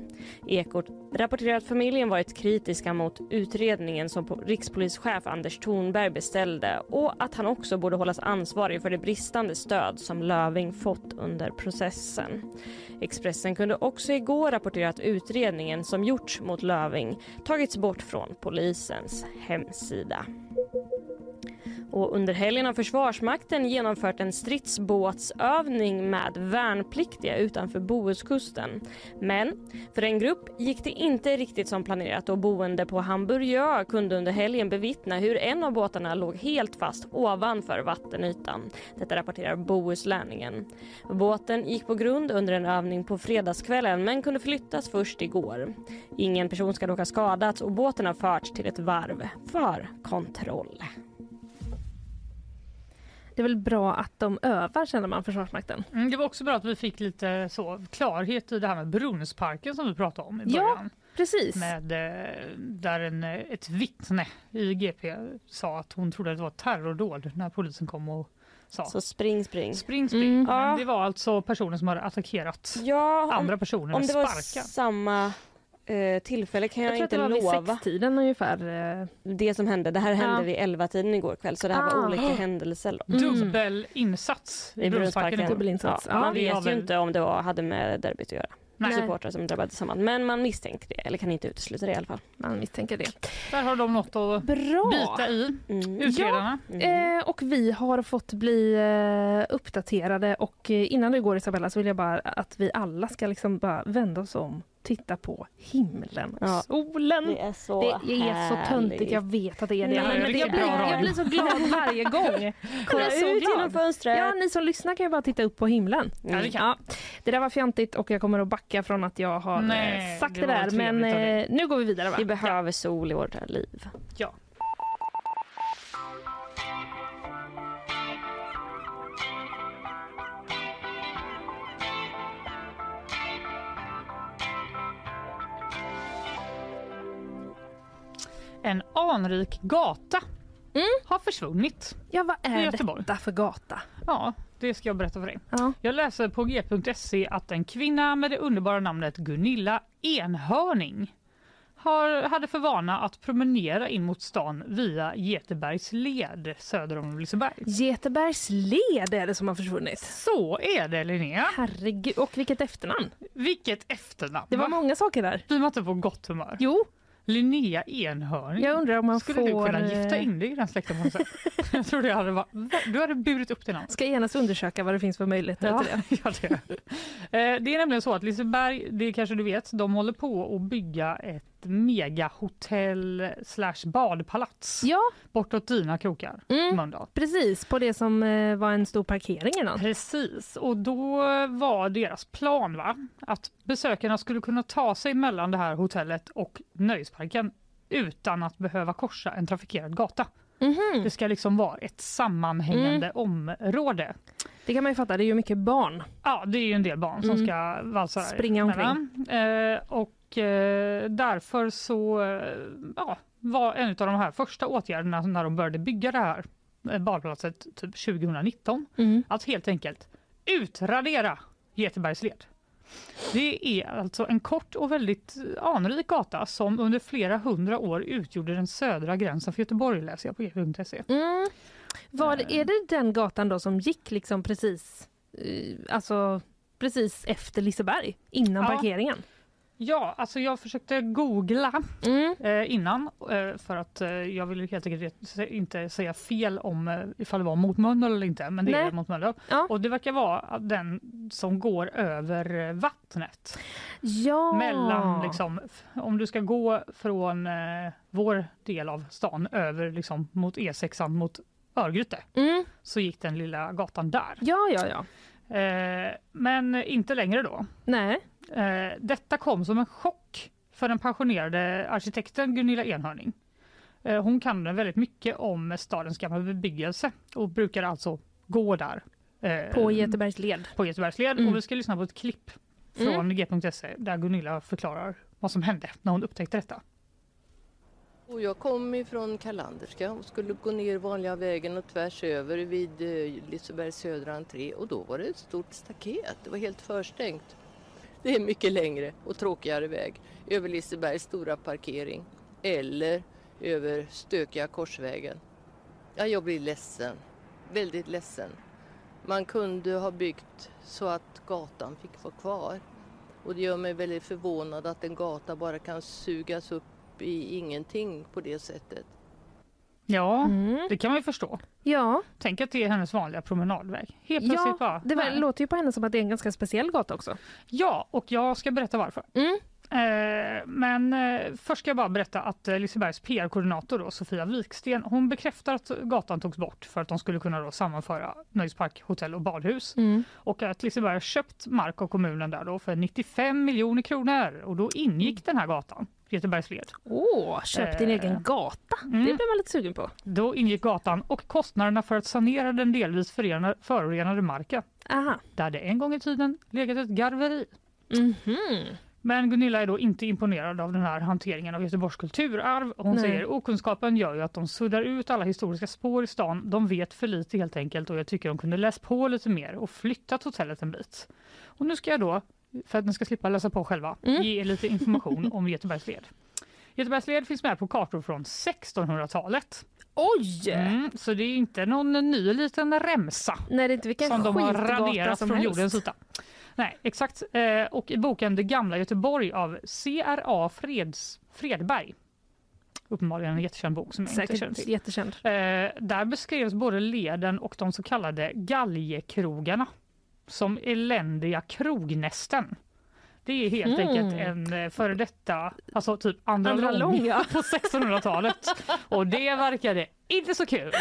Ekot rapporterar att familjen varit kritiska mot utredningen som rikspolischef Anders Thornberg beställde och att han också borde hållas ansvarig för det bristande stöd som Löving fått under processen. Expressen kunde också igår rapportera att utredningen som gjorts mot Löving tagits bort från polisens hemsida. Och under helgen har Försvarsmakten genomfört en stridsbåtsövning med värnpliktiga utanför Bohuskusten. Men för en grupp gick det inte riktigt som planerat och boende på Hamburgö kunde under helgen bevittna hur en av båtarna låg helt fast ovanför vattenytan. Detta rapporterar Bohuslänningen. Båten gick på grund under en övning på fredagskvällen men kunde flyttas först igår. Ingen person ska dock ha skadats och båten har förts till ett varv för kontroll. Det är väl bra att de övar känner man Försvarsmakten. Mm, det var också bra att vi fick lite så klarhet i det här med Brunnsparken som vi pratade om i början. Ja, precis. Med, eh, där en, ett vittne i GP sa att hon trodde att det var terrordåd när polisen kom och sa. Så spring, spring. Spring, spring. Mm. Men det var alltså personer som hade attackerat ja, om, andra personer Om det var samma eh, tillfälle kan jag, jag inte lova. Jag tror att det var vid sextiden ungefär. Eh. Det som hände, det här hände ja. vid elva tiden igår kväll så det här ah. var olika händelser. Då. Mm. Dubbelinsats i Brunnsparken. Dubbelinsats. Ja. Man vet ju inte om det var, hade med derbyt att göra. Nej. supportrar som drabbades samman. Men man misstänker det, eller kan inte utesluta det i alla fall. Man misstänker det. Där har de något att Bra. bita i, mm. utredarna. Ja, mm. eh, och vi har fått bli eh, uppdaterade och eh, innan du går Isabella så vill jag bara att vi alla ska liksom bara vända oss om titta på himlen och ja. solen. Det är så Det är så töntigt, jag vet att det är det. Nej, men det jag, blir, jag blir så glad varje gång. Kolla ut genom fönstret. Ja, ni som lyssnar kan ju bara titta upp på himlen. Mm. Ja, det, ja, det där var fjantigt och jag kommer att backa från att jag har Nej, sagt det, det där. Men eh, nu går vi vidare va? Vi behöver sol i vårt liv. Ja. En anrik gata mm. har försvunnit. Ja, vad är detta för gata? Ja, det ska jag berätta för dig. Ja. Jag läser på g.se att en kvinna med det underbara namnet Gunilla Enhörning har, hade för vana att promenera in mot stan via Getebergs led söder om Liseberg. Getebergs led är det som har försvunnit? Så är det Linnea. Herregud, och vilket efternamn? Vilket efternamn? Det var många saker där. Blir man inte på gott humör? Jo, Linnea Enhörning. Jag undrar om man Skulle får... du kunna gifta in dig i den släkten på något sätt? Jag tror det hade varit... Du hade burit upp det namn. Ska genast undersöka vad det finns för möjligheter ja, till det. ja, det. Eh, det är nämligen så att Liseberg, det kanske du vet, de håller på att bygga ett megahotell slash badpalats ja. bortåt dina krokar, mm, Mölndal. Precis, på det som eh, var en stor parkering innan. Precis, och då var deras plan va? att besökarna skulle kunna ta sig mellan det här hotellet och nöjesparken utan att behöva korsa en trafikerad gata. Mm -hmm. Det ska liksom vara ett sammanhängande mm. område. Det kan man ju fatta, det är ju mycket barn. Ja, det är ju en del barn som mm. ska valsa Springa omkring. Eh, och eh, därför så eh, ja, var en av de här första åtgärderna när de började bygga det här eh, badplatset typ 2019 mm. att helt enkelt utradera Getebergsled. Det är alltså en kort och väldigt anrik gata som under flera hundra år utgjorde den södra gränsen för Göteborg läser jag på g.se. Mm. Var, är det den gatan då som gick liksom precis, alltså precis efter Liseberg, innan ja. parkeringen? Ja, alltså jag försökte googla mm. eh, innan eh, för att eh, jag ville helt enkelt inte säga fel om eh, ifall det var mot Mölndal eller inte, men det Nej. är mot Mölndal. Ja. Och det verkar vara den som går över vattnet. Ja. Mellan, liksom, om du ska gå från vår del av stan över liksom, mot E6 mot Örgryte mm. så gick den lilla gatan där. Ja, ja, ja. Men inte längre då. Nej. Eh, detta kom som en chock för den pensionerade arkitekten Gunilla Enhörning. Eh, hon kan väldigt mycket om stadens gamla bebyggelse och brukar alltså gå där. Eh, på Götebergs led. På Götebergs led. Mm. Och vi ska lyssna på ett klipp från mm. g.se där Gunilla förklarar vad som hände när hon upptäckte detta. Och jag kom ifrån Kalanderska och skulle gå ner vanliga vägen och tvärs över vid Lisebergs södra entré och då var det ett stort staket, det var helt förstängt. Det är mycket längre och tråkigare väg över Lisebergs stora parkering eller över stökiga Korsvägen. Ja, jag blir ledsen. Väldigt ledsen. Man kunde ha byggt så att gatan fick vara kvar. Och det gör mig väldigt förvånad att en gata bara kan sugas upp i ingenting på det sättet. Ja, Mm. det kan man ju förstå. Ja, Tänk att det är hennes vanliga promenadväg. Helt plötsligt ja bara... det var, låter ju på henne som att det är en ganska speciell gata också. Ja, och jag ska berätta varför. Mm. Eh, men eh, först ska jag bara berätta att eh, Lisebergs PR-koordinator Sofia Wiksten hon bekräftar att gatan togs bort för att de skulle kunna då sammanföra nöjespark, hotell och badhus. Mm. Och att Liseberg har köpt mark av kommunen där då för 95 miljoner kronor och då ingick den här gatan, Göteborgsled. Åh, köp din Eh, egen gata. mm. Det blir man lite sugen på. Då ingick gatan och kostnaderna för att sanera den delvis förorenade marken Aha. där det en gång i tiden legat ett garveri. Mhm. Men Gunilla är då inte imponerad av den här hanteringen av Göteborgs kulturarv. Hon Nej. säger okunskapen gör ju att de suddar ut alla historiska spår i stan. De vet för lite helt enkelt och jag tycker de kunde läst på lite mer och flyttat hotellet en bit. Och nu ska jag då, för att ni ska slippa läsa på själva, Mm. ge er lite information om Göteborgsled. Göteborgsled finns med på kartor från 1600-talet. Oj! Mm, så det är inte någon ny liten remsa Nej, inte som de har raderat från helst. jordens yta. Nej, exakt. Eh, och i boken Det gamla Göteborg av C.R.A. Freds, Fredberg, uppenbarligen en jättekänd bok som jag inte känner Säkert till. jättekänd. Eh, där beskrevs både leden och de så kallade galjekrogarna som eländiga krognästen. Det är helt Mm. enkelt en eh, före detta, alltså typ andra, Andra lång, lång, ja. på 1600-talet. Och det verkade inte så kul.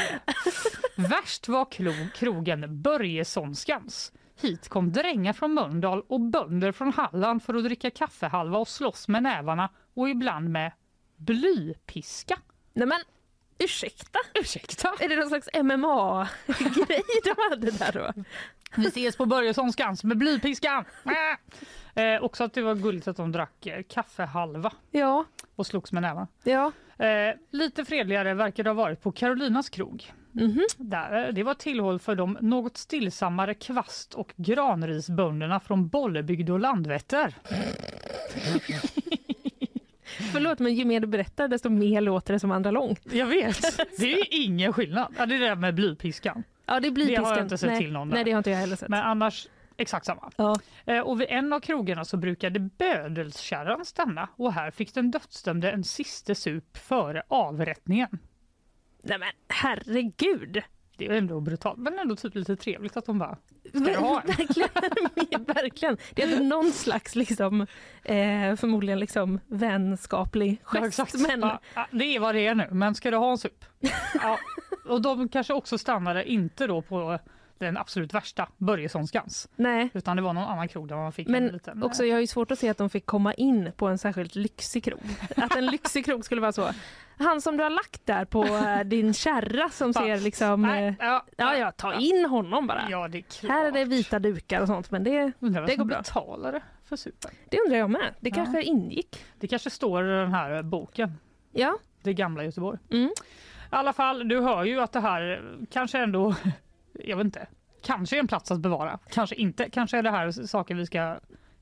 Värst var krogen Börjessonskans. Hit kom drängar från Mölndal och bönder från Halland för att dricka kaffehalva och slåss med nävarna och ibland med blypiska. Nej men, ursäkta? Ursäkta? Är det någon slags MMA-grej de hade där då? Vi ses på Börjessonskans med blypiskan. Eh, också att det var gulligt att de drack eh, kaffehalva Ja, och slogs med nävarna. ja. Eh, lite fredligare verkar det ha varit på Carolinas krog. Mhm. Där, eh, det var tillhåll för de något stillsammare kvast och granrisbönderna från Bollebygd och Landvetter. Förlåt, men ju mer du berättar desto mer låter det som andra lång. Jag vet, det är ingen skillnad. Ja, det är det där med blypiskan. Ja, det blir Det har jag inte sett nej, till någon där. Nej, det har inte jag heller sett. Men annars exakt samma. Ja. Eh, Och vid en av krogarna så brukade bödelskärran stanna och här fick den dödsdömde en sista sup före avrättningen. Nej men herregud! Det är ändå brutalt men ändå typ lite trevligt att de bara Ska du ha en? verkligen, verkligen. Det är någon slags liksom, eh, förmodligen liksom vänskaplig Ja, gest. exakt. men Ja, ja, det är vad det är nu, men ska du ha en sup? Ja. Och de kanske också stannade inte då på den absolut värsta, Börjessonskans, nej. utan det var någon annan krog där man fick en Men liten... också, jag har ju svårt att se att de fick komma in på en särskilt lyxig krog. Att en lyxig krog skulle vara så. Han som du har lagt där på eh, din kärra som ser liksom... Nej, Eh, ja, ja, ja, ta in honom bara. Ja, det är klart. Här är det vita dukar och sånt, men det, Undrar det går bra. betalade för supen. det undrar jag med. Det Ja. kanske ingick. Det kanske står i den här boken, Ja. Det gamla Göteborg. Mm. I alla fall, du hör ju att det här kanske ändå, jag vet inte, kanske är en plats att bevara. Kanske inte. Kanske är det här saker vi ska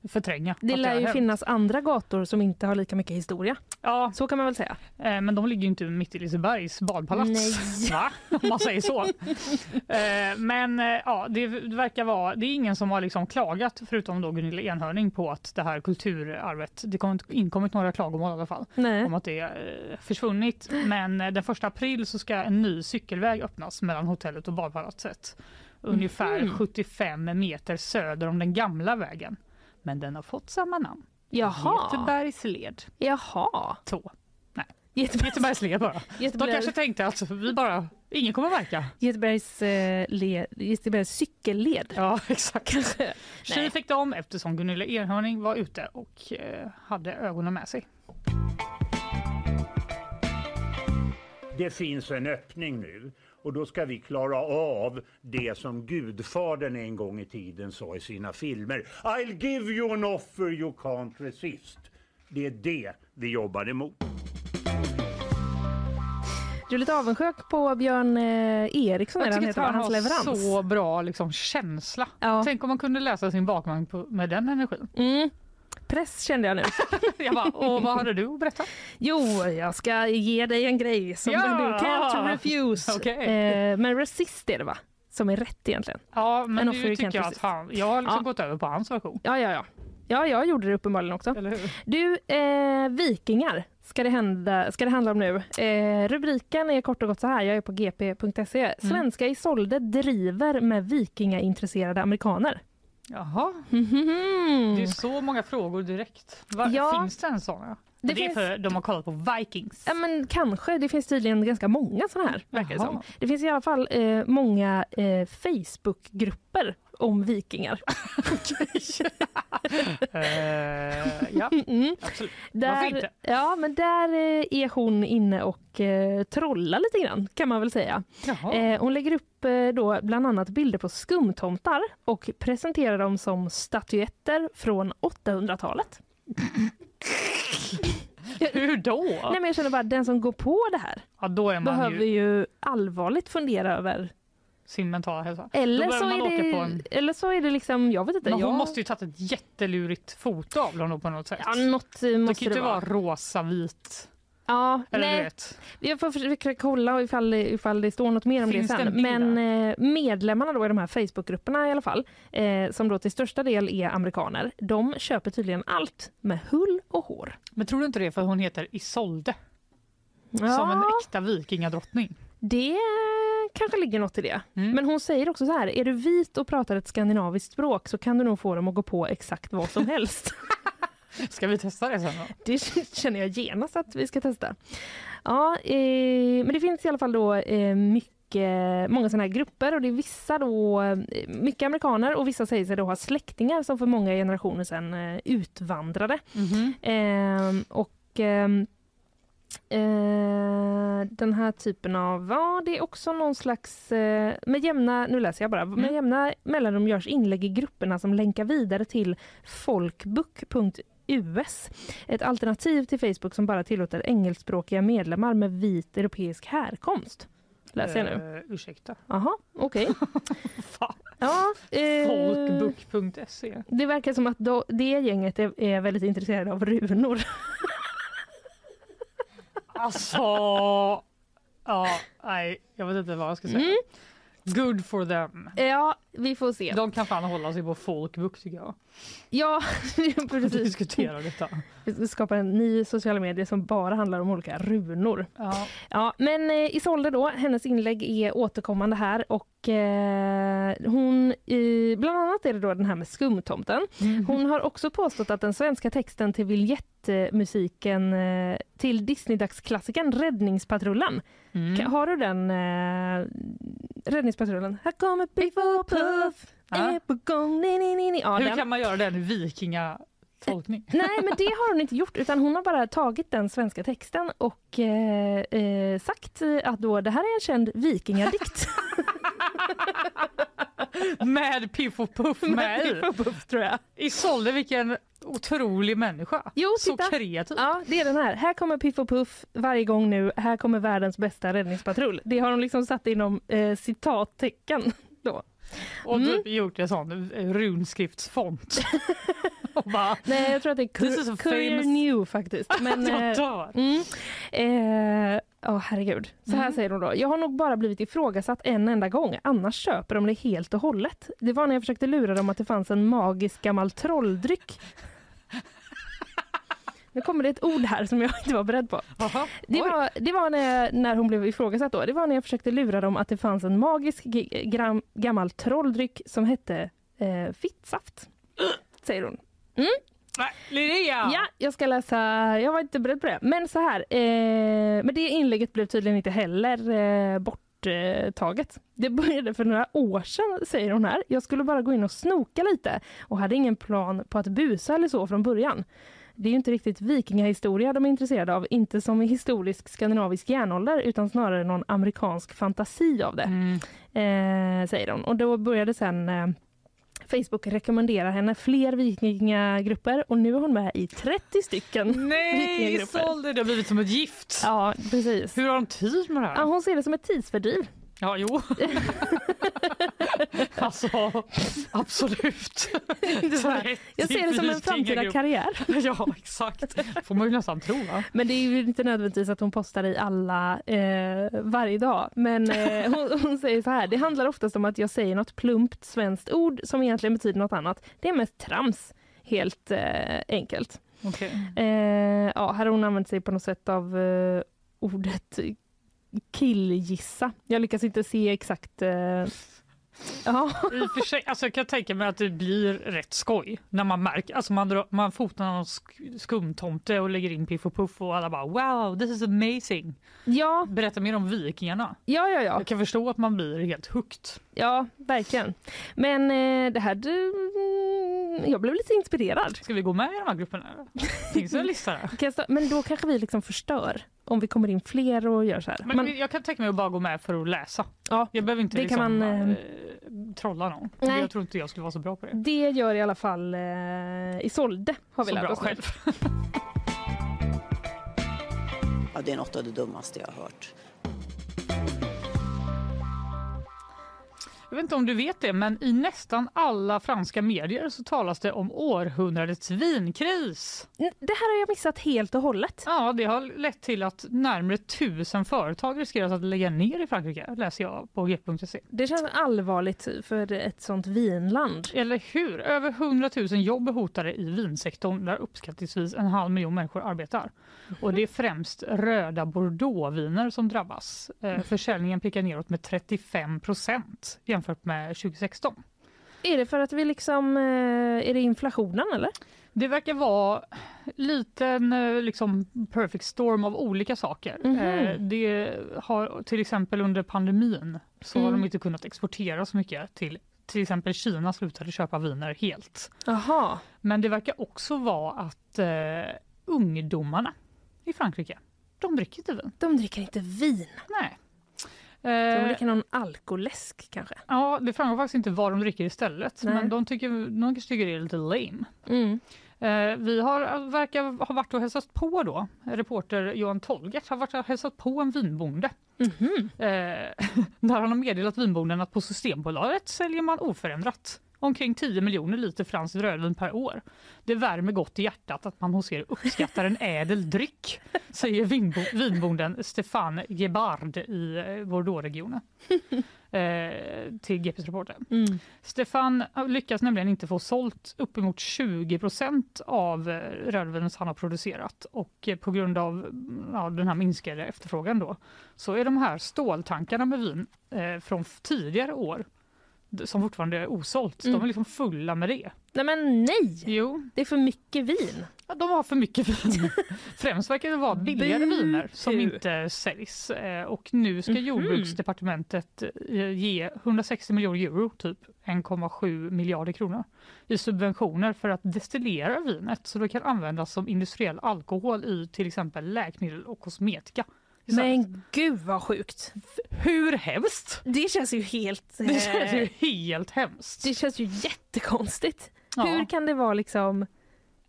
förtränga. Det lär ju finnas andra gator som inte har lika mycket historia. Ja, Så kan man väl säga. eh, men de ligger ju inte mitt i Lisebergs badpalats. Nej. Va? Om man säger så. Eh, Men eh, ja, det verkar vara, det är ingen som har liksom klagat förutom då Gunilla Enhörning på att det här kulturarvet, det har inte inkommit några klagomål i alla fall. Nej. om att det är eh, försvunnit. Men eh, den första april så ska en ny cykelväg öppnas mellan hotellet och badpalatset. Ungefär Mhm. 75 meter söder om den gamla vägen. Men den har fått samma namn. Jaha. Götebergsled Jaha. 2. Götebergs, Götebergsled bara. De Göteberg, kanske tänkte att vi bara, ingen kommer märka. Götebergs, eh, led, Götebergs cykelled. Ja, exakt. Kanske. Tji Nej. fick de eftersom Gunilla Enhörning var ute och eh, hade ögonen med sig. Det finns en öppning nu och då ska vi klara av det som Gudfadern en gång i tiden sa i sina filmer. I'll give you an offer you can't resist. Det är det vi jobbar emot. Du är lite avundsjuk på Björn eh, Eriksson, är Jag tycker att han hans har leverans. så bra liksom, känsla. Ja. Tänk om man kunde läsa sin bakvagn med den energin. Mm. Tryckpress kände jag nu. Jag bara, och vad hade du att berätta? Jo, jag ska ge dig en grej som Ja! du can't refuse. Okej. Eh, men resist är det va? Som är rätt egentligen. Ja, men you tycker jag att resist. han, jag har liksom Ja. gått över på hans version. Ja, ja, ja. Ja, jag gjorde det uppenbarligen också. Du, eh, vikingar ska det, hända, ska det handla om nu. Eh, rubriken är kort och gott så här, jag är på gp.se. Svenska Isolde driver med vikingaintresserade amerikaner. Jaha, Mhm. det är så många frågor direkt. Va, Ja. Finns det en sån? Ja? Det Det, är finns- för de har kollat på Vikings. Ja, men kanske. Det finns tydligen ganska många sådana här. Verkar det, som. det finns i alla fall eh, många eh, Facebookgrupper om vikingar. Eh, ja, Mm. absolut. Varför Där, ja, men där eh, är hon inne och eh, trollar lite grann kan man väl säga. Eh, hon lägger upp eh, då bland annat bilder på skumtomtar och presenterar dem som statyetter från 800-talet. Hur då? Nej, men jag känner bara den som går på det här Ja, då är man behöver ju ju allvarligt fundera över sin mentala hälsa. eller så, är det, en... eller så är det liksom, jag vet inte. Men hon jag, måste ju tagit ett jättelurigt foto av då på något sätt. Ja, något eh, det måste kan ju inte vara. rosa, vit. Ja, Eller nej, vet. jag får försöka kolla ifall, ifall det står något mer om Finns det sen. Men eh, medlemmarna då i de här Facebookgrupperna i alla fall, eh, som då till största del är amerikaner, de köper tydligen allt med hull och hår. Men tror du inte det för hon heter Isolde? Ja, Som en äkta vikingadrottning? Det kanske ligger något i det. Mm. Men hon säger också så här, är du vit och pratar ett skandinaviskt språk så kan du nog få dem att gå på exakt vad som helst. Ska vi testa det sen då? Det känner jag genast att vi ska testa. Ja, eh, men det finns i alla fall då eh, mycket, många sådana här grupper och det är vissa då, eh, mycket amerikaner och vissa säger sig då ha släktingar som för många generationer sedan eh, utvandrade. Eh, och ehm, eh, den här typen av, ja det är också någon slags, eh, med jämna, nu läser jag bara, med Mm. jämna mellanrum görs inlägg i grupperna som länkar vidare till folkbook.us. Ett alternativ till Facebook som bara tillåter engelskspråkiga medlemmar med vit europeisk härkomst. Läser jag nu. Eh, ursäkta. Jaha, okej. Fan. Ja, eh, Folkbook.se. det verkar som att då, det gänget är, är väldigt intresserade av runor. Alltså... Ja, nej, jag vet inte vad jag ska säga. Mm. Good for them. Ja, vi får se. De kan fan hålla sig på folkbook tycker jag. Ja, precis. Diskutera detta. Vi skapar en ny sociala medier som bara handlar om olika runor. Ja. Ja, men eh, Isolde då, hennes inlägg är återkommande här och eh, hon, eh, bland annat är det då den här med skumtomten. Hon har också påstått att den svenska texten till vignettmusiken eh, till Disney-dagsklassikern Räddningspatrullen. Mm. Har du den eh, Räddningspatrullen? Här kommer Piff och Puff, Ja. är på gång, ni, ni, ni, ni. Ja, Hur den. kan man göra den i vikingatolkning? Nej, men det har hon inte gjort utan hon har bara tagit den svenska texten och eh, eh, sagt att då det här är en känd vikingadikt. Med Piff och Puff med. Piff och Puff, tror jag. Isolde, vilken otrolig människa. Jo, Så titta. kreativ. Ja, det är den här. Här kommer Piff och Puff varje gång nu. Här kommer världens bästa räddningspatrull. Det har de liksom satt inom eh, citattecken. Då. Och Mm. typ gjort en sån eh, runskriftsfont. bara, Nej, jag tror att det är Cur- Courier New faktiskt. Men, eh. Mm. Eh, oh, herregud. Så här Mm. säger hon då. Jag har nog bara blivit ifrågasatt en enda gång. Annars köper de det helt och hållet. Det var när jag försökte lura dem att det fanns en magisk gammal trolldryck. Nu kommer det ett ord här som jag inte var beredd på. Det var, det var när, när hon blev ifrågasatt då. Det var när jag försökte lura dem att det fanns en magisk gram, gammal trolldryck som hette eh, fittsaft. Säger hon. Nej, Linnea! Ja, jag ska läsa. Jag var inte beredd på det. Men så här. Eh, men det inlägget blev tydligen inte heller eh, borttaget. Det började för några år sedan, säger hon här. Jag skulle bara gå in och snoka lite och hade ingen plan på att busa eller så från början. Det är ju inte riktigt vikingahistoria de är intresserade av, inte som i historisk skandinavisk järnålder utan snarare någon amerikansk fantasi av det, Mm. eh, säger hon. Och då började sen eh, Facebook rekommendera henne fler vikingagrupper och nu är hon med i 30 stycken. Nej. Isolde, det har blivit som ett gift. Ja, precis. Hur har de tid med det Ja, här? hon ser det som ett tidsfördriv. Ja, jo. Alltså, absolut. Jag ser det som en framtida karriär. Ja, exakt. Får man ju nästan tro. Va? Men det är ju inte nödvändigtvis att hon postar i alla eh, varje dag. Men eh, hon, hon säger så här, det handlar oftast om att jag säger något plumpt svenskt ord som egentligen betyder något annat. Det är mest trams, helt eh, enkelt. Okay. Eh, ja, här har hon använt sig på något sätt av eh, ordet killgissa. Jag lyckas inte se exakt eh, Ja. I för sig, alltså jag kan tänka mig att det blir rätt skoj när man märker, alltså man, drar, man fotar någon skumtomte och lägger in Piff och Puff och alla bara wow, this is amazing. Ja. Berätta mer om vikingarna. Ja, ja, ja. Jag kan förstå att man blir helt hooked. Ja, verkligen. Men eh, det här, du, jag blev lite inspirerad. Ska vi gå med i de här grupperna? Finns det en lista? Men då kanske vi liksom förstör om vi kommer in fler och gör så här. Men man, jag kan tänka mig att bara gå med för att läsa. Ja, jag behöver inte det liksom, kan man, äh, trolla någon. Nej. Jag tror inte jag skulle vara så bra på det. Det gör i alla fall eh, Isolde har vi så lärt oss själv. ja, det är något av det dummaste jag har hört. Jag vet inte om du vet det, men i nästan alla franska medier så talas det om århundradets vinkris. Det här har jag missat helt och hållet. Ja, det har lett till att närmare tusen företag riskerar att lägga ner i Frankrike, läser jag på g.se. Det känns allvarligt för ett sånt vinland. Eller hur? Över 100 000 jobb är hotade i vinsektorn där uppskattningsvis en halv miljon människor arbetar. Och det är främst röda bordeauxviner som drabbas. Eh, försäljningen pekar neråt med 35 procent jämfört med 2016. Är det för att vi liksom, eh, är det inflationen eller? Det verkar vara liten eh, liksom perfect storm av olika saker. Mm -hmm. Det har till exempel under pandemin så mm. har de inte kunnat exportera så mycket till till exempel Kina slutade köpa viner helt. Aha. Men det verkar också vara att eh, ungdomarna i Frankrike, de dricker inte vin. De dricker inte vin? Nej. De eh, dricker någon alkoläsk kanske? Ja, det framgår faktiskt inte vad de dricker istället. Nej. Men de, tycker, de tycker det är lite lame. Mm. Eh, vi har, verkar ha varit och hälsat på då. Reporter Johan Tolgert har varit och hälsat på en vinbonde. Mm -hmm. eh, där han har meddelat vinbonden att på Systembolaget säljer man oförändrat omkring 10 miljoner liter franskt rödvin per år. Det värmer gott i hjärtat att man hos er uppskattar en ädel dryck, säger vinbo, vinbonden Stefan Gebard i eh, Bordeauxregionen. Eh, till GPs reporter. Mm. Stefan lyckas nämligen inte få sålt uppemot 20 procent av eh, rödvinet han har producerat och på grund av ja, den här minskade efterfrågan då så är de här ståltankarna med vin eh, från tidigare år som fortfarande är osålt. Mm. De är liksom fulla med det. Nej men nej! Jo. Det är för mycket vin. Ja, de har för mycket vin. Främst verkar det vara billigare viner som inte säljs. Eh, och nu ska mm -hmm. jordbruksdepartementet eh, ge 160 miljoner euro, typ 1,7 miljarder kronor, i subventioner för att destillera vinet så det kan användas som industriell alkohol i till exempel läkemedel och kosmetika. Men gud vad sjukt! Hur hemskt? Det känns ju helt... Det känns ju helt hemskt. Det känns ju jättekonstigt. Ja. Hur kan det vara liksom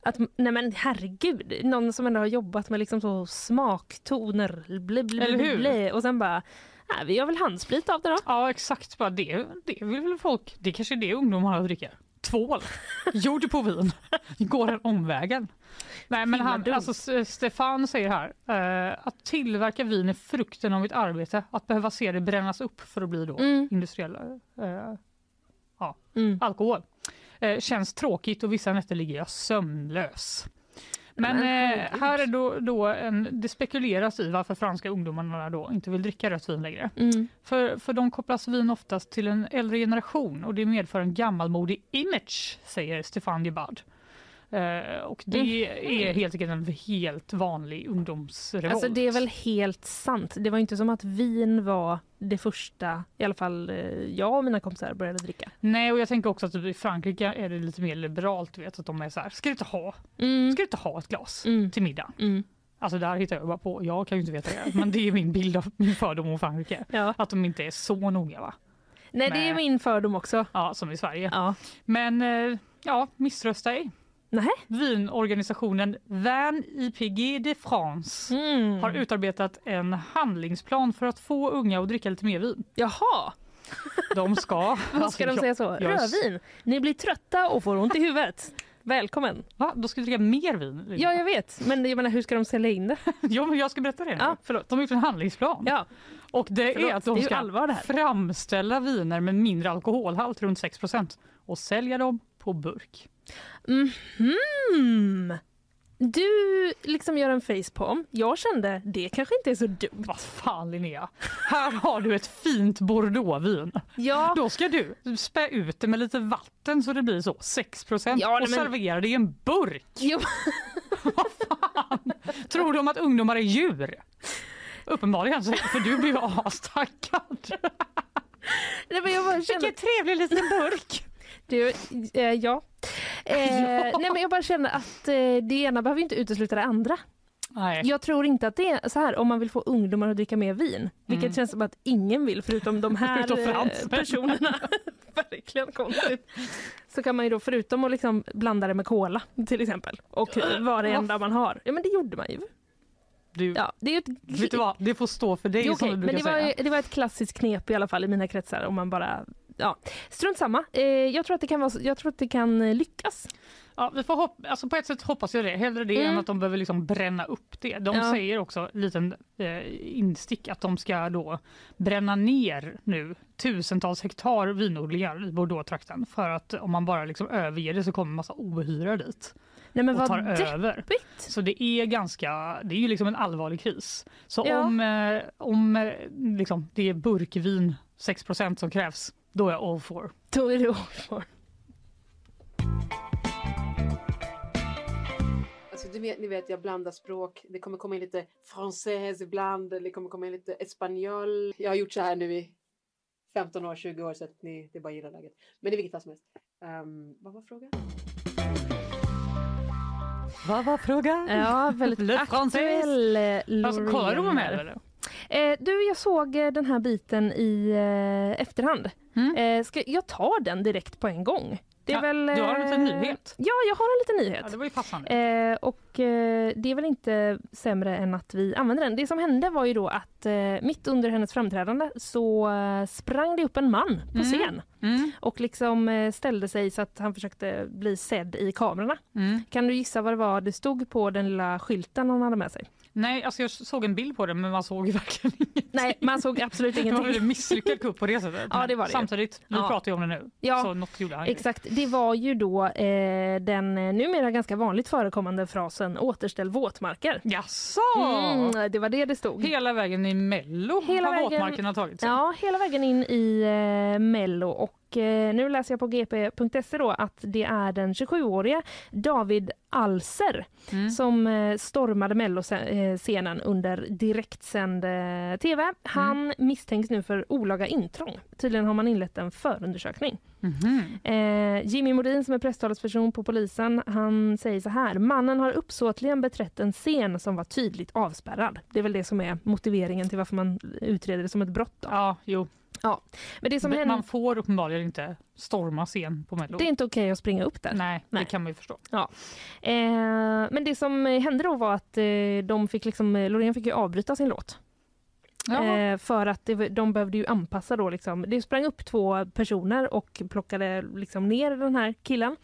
att, nej men herregud, någon som ändå har jobbat med liksom så smaktoner, bli, bli, Eller hur? Bli, och sen bara, nej, vi gör väl handsprit av det då. Ja exakt, bara det, det vill väl folk, det kanske är det ungdomar dricker. Tvål, gjord på vin, går den omvägen. Nej, men han, alltså, Stefan säger här uh, att tillverka vin är frukten av mitt arbete. Att behöva se det brännas upp för att bli då mm. industriell uh, ja, mm. alkohol. Uh, känns tråkigt och vissa nätter ligger jag sömnlös. Men eh, här är då, då en, det spekuleras i varför franska ungdomarna då inte vill dricka rött vin längre. Mm. För, för de kopplas vin oftast till en äldre generation och det medför en gammalmodig image, säger Stefan Gebard. Uh, och det mm. är helt enkelt en helt vanlig ungdomsrevolt. Alltså det är väl helt sant. Det var inte som att vin var det första, i alla fall eh, jag och mina kompisar började dricka. Nej och jag tänker också att i Frankrike är det lite mer liberalt, vet att de är så här, ska du inte ha, mm. ska du inte ha ett glas mm. till middag? Mm. Alltså där hittar jag bara på, jag kan ju inte veta det, men det är min bild av min fördom om Frankrike. Ja. Att de inte är så noga va? Nej men, det är min fördom också. Ja, som i Sverige. Ja. Men eh, ja, misströsta ej. Nej. Vinorganisationen Vin IPG de France mm. har utarbetat en handlingsplan för att få unga att dricka lite mer vin. Jaha! De ska... Vad ska de säga så? Rödvin. Ni blir trötta och får ont i huvudet. Välkommen. Va? Då ska vi dricka mer vin? Ja, jag vet. Men jag menar, hur ska de sälja in det? ja, men jag ska berätta det nu. Ja, förlåt. De har gjort en handlingsplan. Ja, Och det Förlåt, är att de ska allvar framställa viner med mindre alkoholhalt, runt 6% och sälja dem på burk. Mhm. Du liksom gör en facepalm. Jag kände, det kanske inte är så dumt. Vad fan Linnea, här har du ett fint bordeauxvin. Ja, Då ska du spä ut det med lite vatten så det blir så 6 Ja, och men- servera det i en burk. jo, Tror de att ungdomar är djur? Uppenbarligen, för du blir ju astaggad. nej, men jag bara kände... Vilken trevlig liten burk! Du, eh, ja. Eh, Nej, men jag bara känner att eh, det ena behöver inte utesluta det andra. Nej. Jag tror inte att det är så här om man vill få ungdomar att dricka mer vin. Vilket Mm. känns som att ingen vill förutom de här Förutom eh, personerna. Verkligen konstigt. Så kan man ju då förutom att liksom blanda det med cola till exempel och vara det enda man har. Ja men det gjorde man ju. Du, Ja, det är ett Vet du vad, det får stå för dig Jo, som okej, du men brukar det var, säga. ju- det var ett klassiskt knep i alla fall i mina kretsar om man bara Ja, strunt samma. Eh, jag, tror att det kan vara, jag tror att det kan eh, lyckas. Ja, vi får hopp, alltså på ett sätt hoppas jag det. Hellre det Mm. än att de behöver liksom bränna upp det. De Ja. säger också, liten eh, instick, att de ska då bränna ner nu tusentals hektar vinodlingar i Bordeaux-trakten. För att om man bara liksom överger det så kommer en massa ohyra dit Nej men och vad tar deppigt. över. Så det är ganska, det är ju liksom en allvarlig kris. Så Ja. om, eh, om eh, liksom, det är burkvin 6% som krävs, då är jag all for. Då är det over. Alltså, du vet, ni vet, jag blandar språk. Det kommer komma in lite française ibland. Det kommer komma in lite espanjol. Jag har gjort så här nu i 15 år, 20 år så att ni, det är bara gillar läget. Men i vilket fall som helst. Um, vad var frågan? Vad var frågan? Ja, väldigt Le aktuell Alltså, kollar du på mig eller? Eh, du, jag såg eh, den här biten i eh, efterhand. Mm. Eh, ska, jag tar den direkt på en gång. Det är Ja, väl, du har en liten eh, nyhet. Ja, jag har en liten nyhet. Ja, det var ju passande. Eh, och eh, det är väl inte sämre än att vi använder den. Det som hände var ju då att eh, mitt under hennes framträdande så eh, sprang det upp en man på Mm. scen Mm, och liksom eh, ställde sig så att han försökte bli sedd i kamerorna. mm. Kan du gissa vad det var det stod på den lilla skylten han hade med sig? Nej, alltså jag såg en bild på det men man såg ju verkligen ingenting. Nej, man såg absolut Det var ingenting. en misslyckad kupp på det sättet. Ja, det var det. Samtidigt, vi Ja. pratar ju om det nu. Ja, så något gjorde han. Exakt, det var ju då eh, den eh, numera ganska vanligt förekommande frasen återställ våtmarker. Jaså? Mm, det var det det stod. Hela vägen i Mello Hela har vägen- våtmarkerna tagit sig. Ja, hela vägen in i eh, Mello och eh, nu läser jag på gp.se då att det är den 27-åriga David Alser Mm. som eh, stormade Mello-scenen under direktsänd eh, tv. Han Mm. misstänks nu för olaga intrång. Tydligen har man inlett en förundersökning. Mhm. Eh, Jimmy Modin som är presstalesperson på polisen, han säger så här. Mannen har uppsåtligen beträtt en scen som var tydligt avspärrad. Det är väl det som är motiveringen till varför man utreder det som ett brott. Då. Ja, jo. Men det som Men händer, Man får uppenbarligen inte storma scen på Mello. det är inte okej att springa upp där. Nej, Nej. det kan man ju förstå. Eh, men det som hände då var att eh, de fick liksom, Loreen fick ju avbryta sin låt. Ja. Eh, för att det, de behövde ju anpassa då liksom. Det sprang upp två personer och plockade liksom ner den här killen,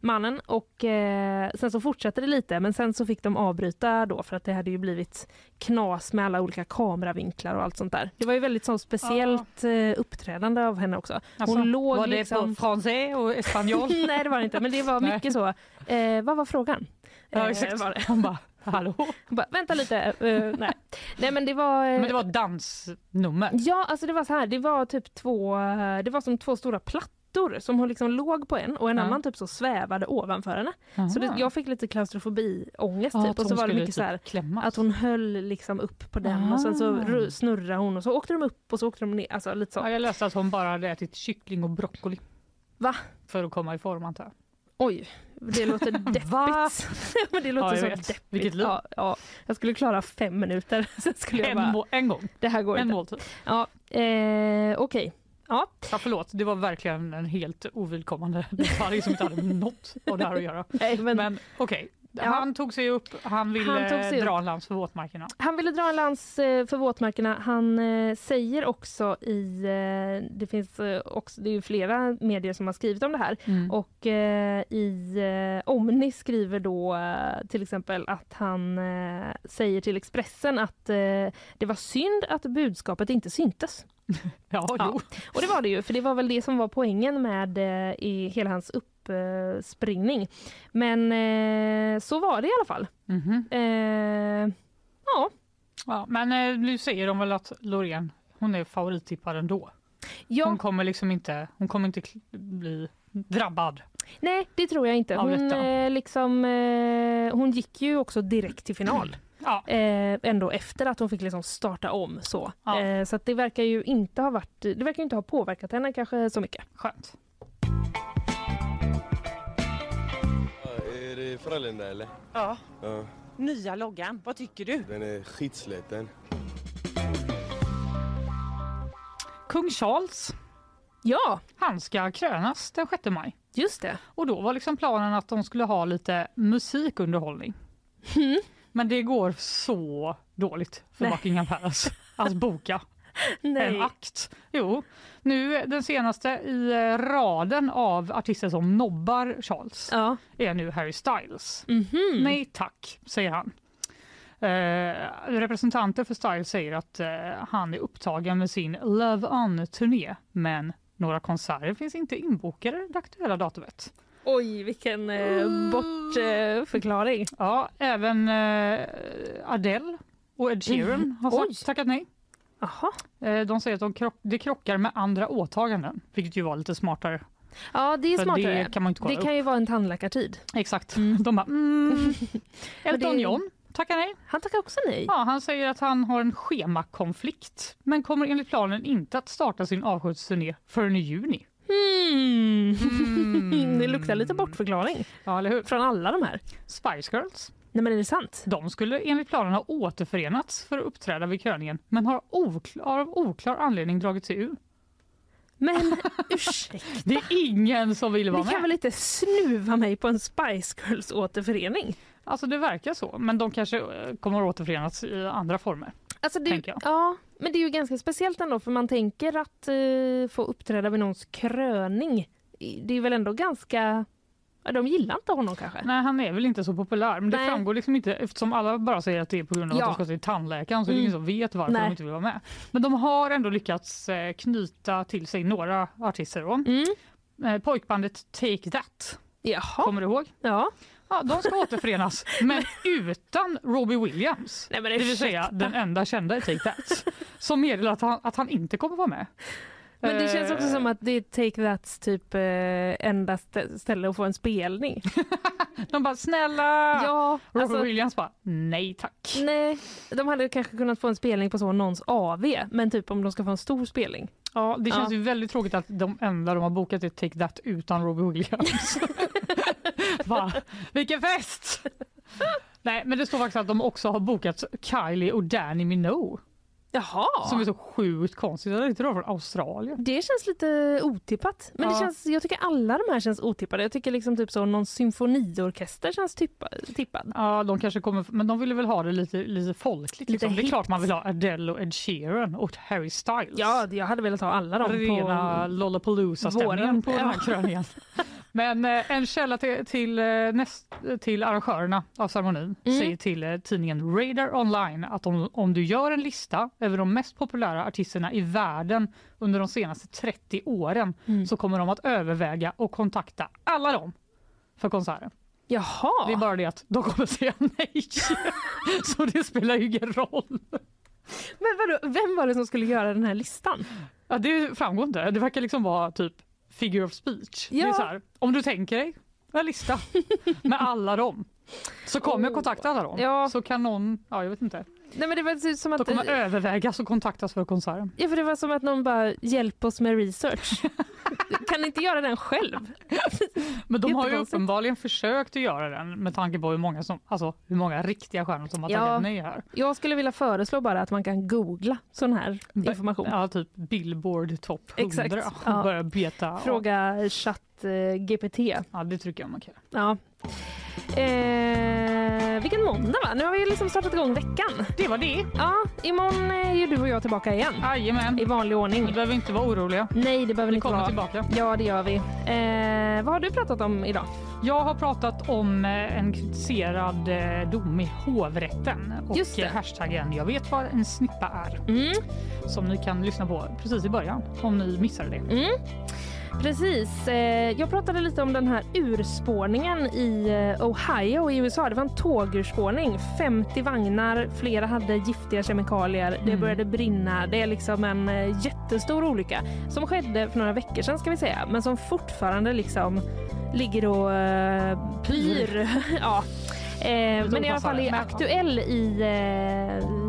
mannen. Och eh, sen så fortsatte det lite men sen så fick de avbryta då för att det hade ju blivit knas med alla olika kameravinklar och allt sånt där. Det var ju väldigt så speciellt eh, uppträdande av henne också. Alltså, Hon låg var det liksom... på francais och espanjol? Nej det var det inte men det var mycket så. Eh, vad var frågan? ja, Eh, exakt. var det. Han bara, hallå? Bara, vänta lite. eh, nej. nej men det var... eh, Men det var ett dansnummer. Ja, alltså det var så här. Det var typ två, det var som två stora plattor som hon liksom låg på en och en Ja. annan typ så svävade ovanför henne. Så det, Aha. jag fick lite klaustrofobi-ångest typ. Och så var det mycket så här typ klämmas. att hon höll liksom upp på den och sen så Ah. snurrade hon och så åkte de upp och så åkte de ner. Alltså lite så. Ja, jag läste att hon bara hade ätit kyckling och broccoli. Va? För att komma i form antar jag. Oj, det låter deppigt. Men det låter Ja, jag så vet. deppigt. Vilket liv. Ja, ja. Jag skulle klara fem minuter. Sen skulle jag En, bara, må- en gång, det här går en inte. måltid. Ja, eh, okej. Ja, Ja, förlåt, det var verkligen en helt ovidkommande detalj som inte hade något av det här att göra. nej, men, Men okej, Han tog sig upp, han ville Han dra upp. en lans för våtmarkerna. Han ville dra en lans eh, för våtmarkerna. Han eh, säger också i... eh, Det finns också, det är flera medier som har skrivit om det här. Mm. Och eh, i Omni skriver då till exempel att han eh, säger till Expressen att det var synd att budskapet inte syntes. Ja, Ja. Och det var det ju, för det var väl det som var poängen med eh, i hela hans uppspringning. Men eh, så var det i alla fall. Mhm. Eh, ja, Ja, men eh, nu säger de väl att Loreen, hon är favorittippad ändå. Hon ja kommer liksom inte, hon kommer inte bli drabbad. nej det tror jag inte. Hon, eh, liksom, eh, hon gick ju också direkt till final. Ja, Eh, ändå efter att hon fick liksom starta om så. Ja. Eh, så att det verkar ju inte ha varit, det verkar inte ha påverkat henne kanske så mycket. skönt. Är det Frölunda eller? Ja, Ja, nya loggan. Vad tycker du? den är skitsliten. Kung Charles, Ja, han ska krönas den 6 maj. just det. Och då var liksom planen att de skulle ha lite musikunderhållning. Mm. Men det går så dåligt för Nej. Buckingham Palace att boka en akt. Jo, nu den senaste i eh, raden av artister som nobbar Charles Ja. är nu Harry Styles. Mhm. Nej tack, säger han. Eh, representanter för Styles säger att eh, han är upptagen med sin Love On-turné men några konserter finns inte inbokade det aktuella datumet. Oj, vilken eh, bortförklaring. Ja, även eh, Adele och Ed Sheeran har Oj. sagt, tackat nej. Jaha. Eh, de säger att de krock, det krockar med andra åtaganden, vilket ju var lite smartare. Ja, det är För smartare. det kan man inte kolla det kan ju vara en tandläkartid. Exakt. De bara, mm. Elton det- John tackar nej. Han tackar också nej. Ja, han säger att han har en schemakonflikt men kommer enligt planen inte att starta sin avskedsturné förrän i juni. Hmm. Mm. det luktar lite bortförklaring Ja, eller hur? från alla de här. Spice Girls. Nej men är det sant? De skulle enligt planen ha återförenats för att uppträda vid kröningen men har oklar, av oklar anledning dragit sig ur. Men ursäkta, Det är ingen som vill vara ni kan med. väl inte snuva mig på en Spice Girls återförening? Alltså det verkar så, men de kanske eh, kommer att återförenas i andra former. Alltså det, ja, men det är ju ganska speciellt ändå för man tänker att eh, få uppträda vid någons kröning. Det är väl ändå ganska... Ja, de gillar inte honom kanske. Nej, han är väl inte så populär, men det Nej. framgår liksom inte eftersom alla bara säger att det är på grund av Ja. att de ska till tandläkaren så är det Mm. ingen som vet varför Nej. de inte vill vara med. Men de har ändå lyckats eh, knyta till sig några artister. Då. Mm. Eh, pojkbandet Take That, Jaha. kommer du ihåg? Ja. Ja, de ska återförenas, men utan Robbie Williams. Nej, men Det vill säga den enda kända i Take That. Som meddelar att han, att han inte kommer vara med. Men det känns också Eh, som att det är Take That's typ eh, enda stä- ställe att få en spelning. De bara snälla! Ja, Robbie alltså, Williams bara nej tack. nej. De hade kanske kunnat få en spelning på så någons AV, men typ om de ska få en stor spelning. Ja, det känns Ja. ju väldigt tråkigt att de enda de har bokat är Take That utan Robbie Williams. Va? Vilken fest! Nej, men det står faktiskt att de också har bokat Kylie och Danny Minogue. Jaha. Som är så sjukt konstigt. Det är inte då från Australien. Det känns lite otippat. Men det Ja. känns, jag tycker alla de här känns otippade. Jag tycker liksom typ så någon symfoniorkester känns tippa, tippad. Ja, de kanske kommer, men de ville väl ha det lite, lite folkligt. Lite Liksom. Det är klart man vill ha Adele och Ed Sheeran och Harry Styles. Ja, jag hade velat ha alla dem Rena på Lollapalooza-stämningen på den här kröningen. Men eh, en källa till, till, eh, näst, till arrangörerna av ceremonin Mm. säger till eh, tidningen Radar Online att om, om du gör en lista över de mest populära artisterna i världen under de senaste 30 åren Mm. så kommer de att överväga och kontakta alla dem för konserten. Jaha. Det är bara det att de kommer säga nej. så det spelar ju ingen roll. Men vadå, vem var det som skulle göra den här listan? Ja, det framgår inte. Det verkar liksom vara typ figure of speech. Det är Ja. så här, om du tänker dig en lista med alla dem så kommer jag kontakta alla dem. Ja. Så kan någon, ja jag vet inte, Nej, men det var typ som de att, kommer övervägas och kontaktas för konserten. ja, för det var som att någon bara hjälp oss med research. kan ni inte göra den själv? Men de har ju uppenbarligen försökt att göra den med tanke på hur många, som, alltså, hur många riktiga stjärnor som har Ja. tackat nej här. Jag skulle vilja föreslå bara att man kan googla sån här information. Ja, typ Billboard topp 100 Exakt, ja. beta. Fråga chatt eh, GPT. Ja, det tycker jag man kan. Ja. Eh, vilken måndag va? Nu har vi liksom startat igång veckan. Det var det. Ja, imorgon är ju du och jag tillbaka igen. Jajamän. I vanlig ordning. Ni behöver inte vara oroliga. Nej, det behöver ni inte kommer vara. tillbaka. Ja, det gör vi. Eh, vad har du pratat om idag? Jag har pratat om eh, en kritiserad eh, dom i hovrätten och Just det. eh, hashtaggen jag vet vad en snippa är. Mm. Som ni kan lyssna på precis i början om ni missade det. Mm. Precis. Eh, jag pratade lite om den här urspårningen i eh, Ohio i USA. Det var en tågurspårning. 50 vagnar, flera hade giftiga kemikalier. Det Mm. började brinna. Det är liksom en eh, jättestor olycka som skedde för några veckor sedan ska vi säga, men som fortfarande liksom ligger och pyr. ja. Men i alla fall är aktuell i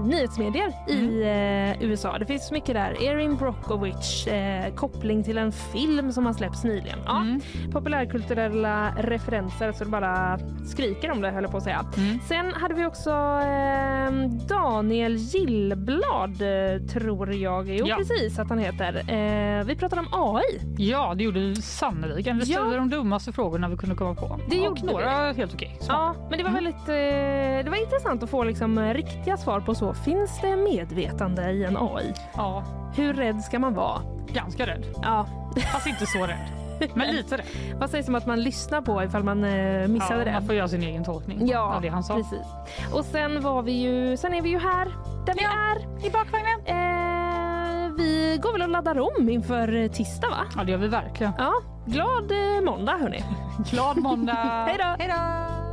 nyhetsmedier i eh, USA. Det finns mycket där. Erin Brockovich, eh, koppling till en film som har släppts nyligen. Ja, Mm. Populärkulturella referenser så det bara skriker om det höll jag på att säga. Mm. Sen hade vi också eh, Daniel Gillblad eh, tror jag. Jo Ja. precis att han heter. Eh, vi pratade om AI. Ja, det gjorde vi sannoliken. Vi Ja. ställde de dummaste frågorna vi kunde komma på. Det gjorde några helt okej. svar. Ja, men det var väldigt eh, det var intressant att få liksom, riktiga svar på så. Finns det medvetande i en AI? Ja, Hur rädd ska man vara? ganska rädd. Ja. Fast inte så rädd. Men lite rädd. Vad sägs om att man lyssnar på ifall man eh, missade Ja, det? man får göra sin egen tolkning Ja, av det han sa. precis. Och sen var vi ju, sen är vi ju här där vi är. I bakvagnen. Eh, vi går väl och laddar om inför eh, tisdag va? Ja, det gör vi verkligen. Ja, glad eh, måndag hörni. Glad måndag! Hej då! Hej då!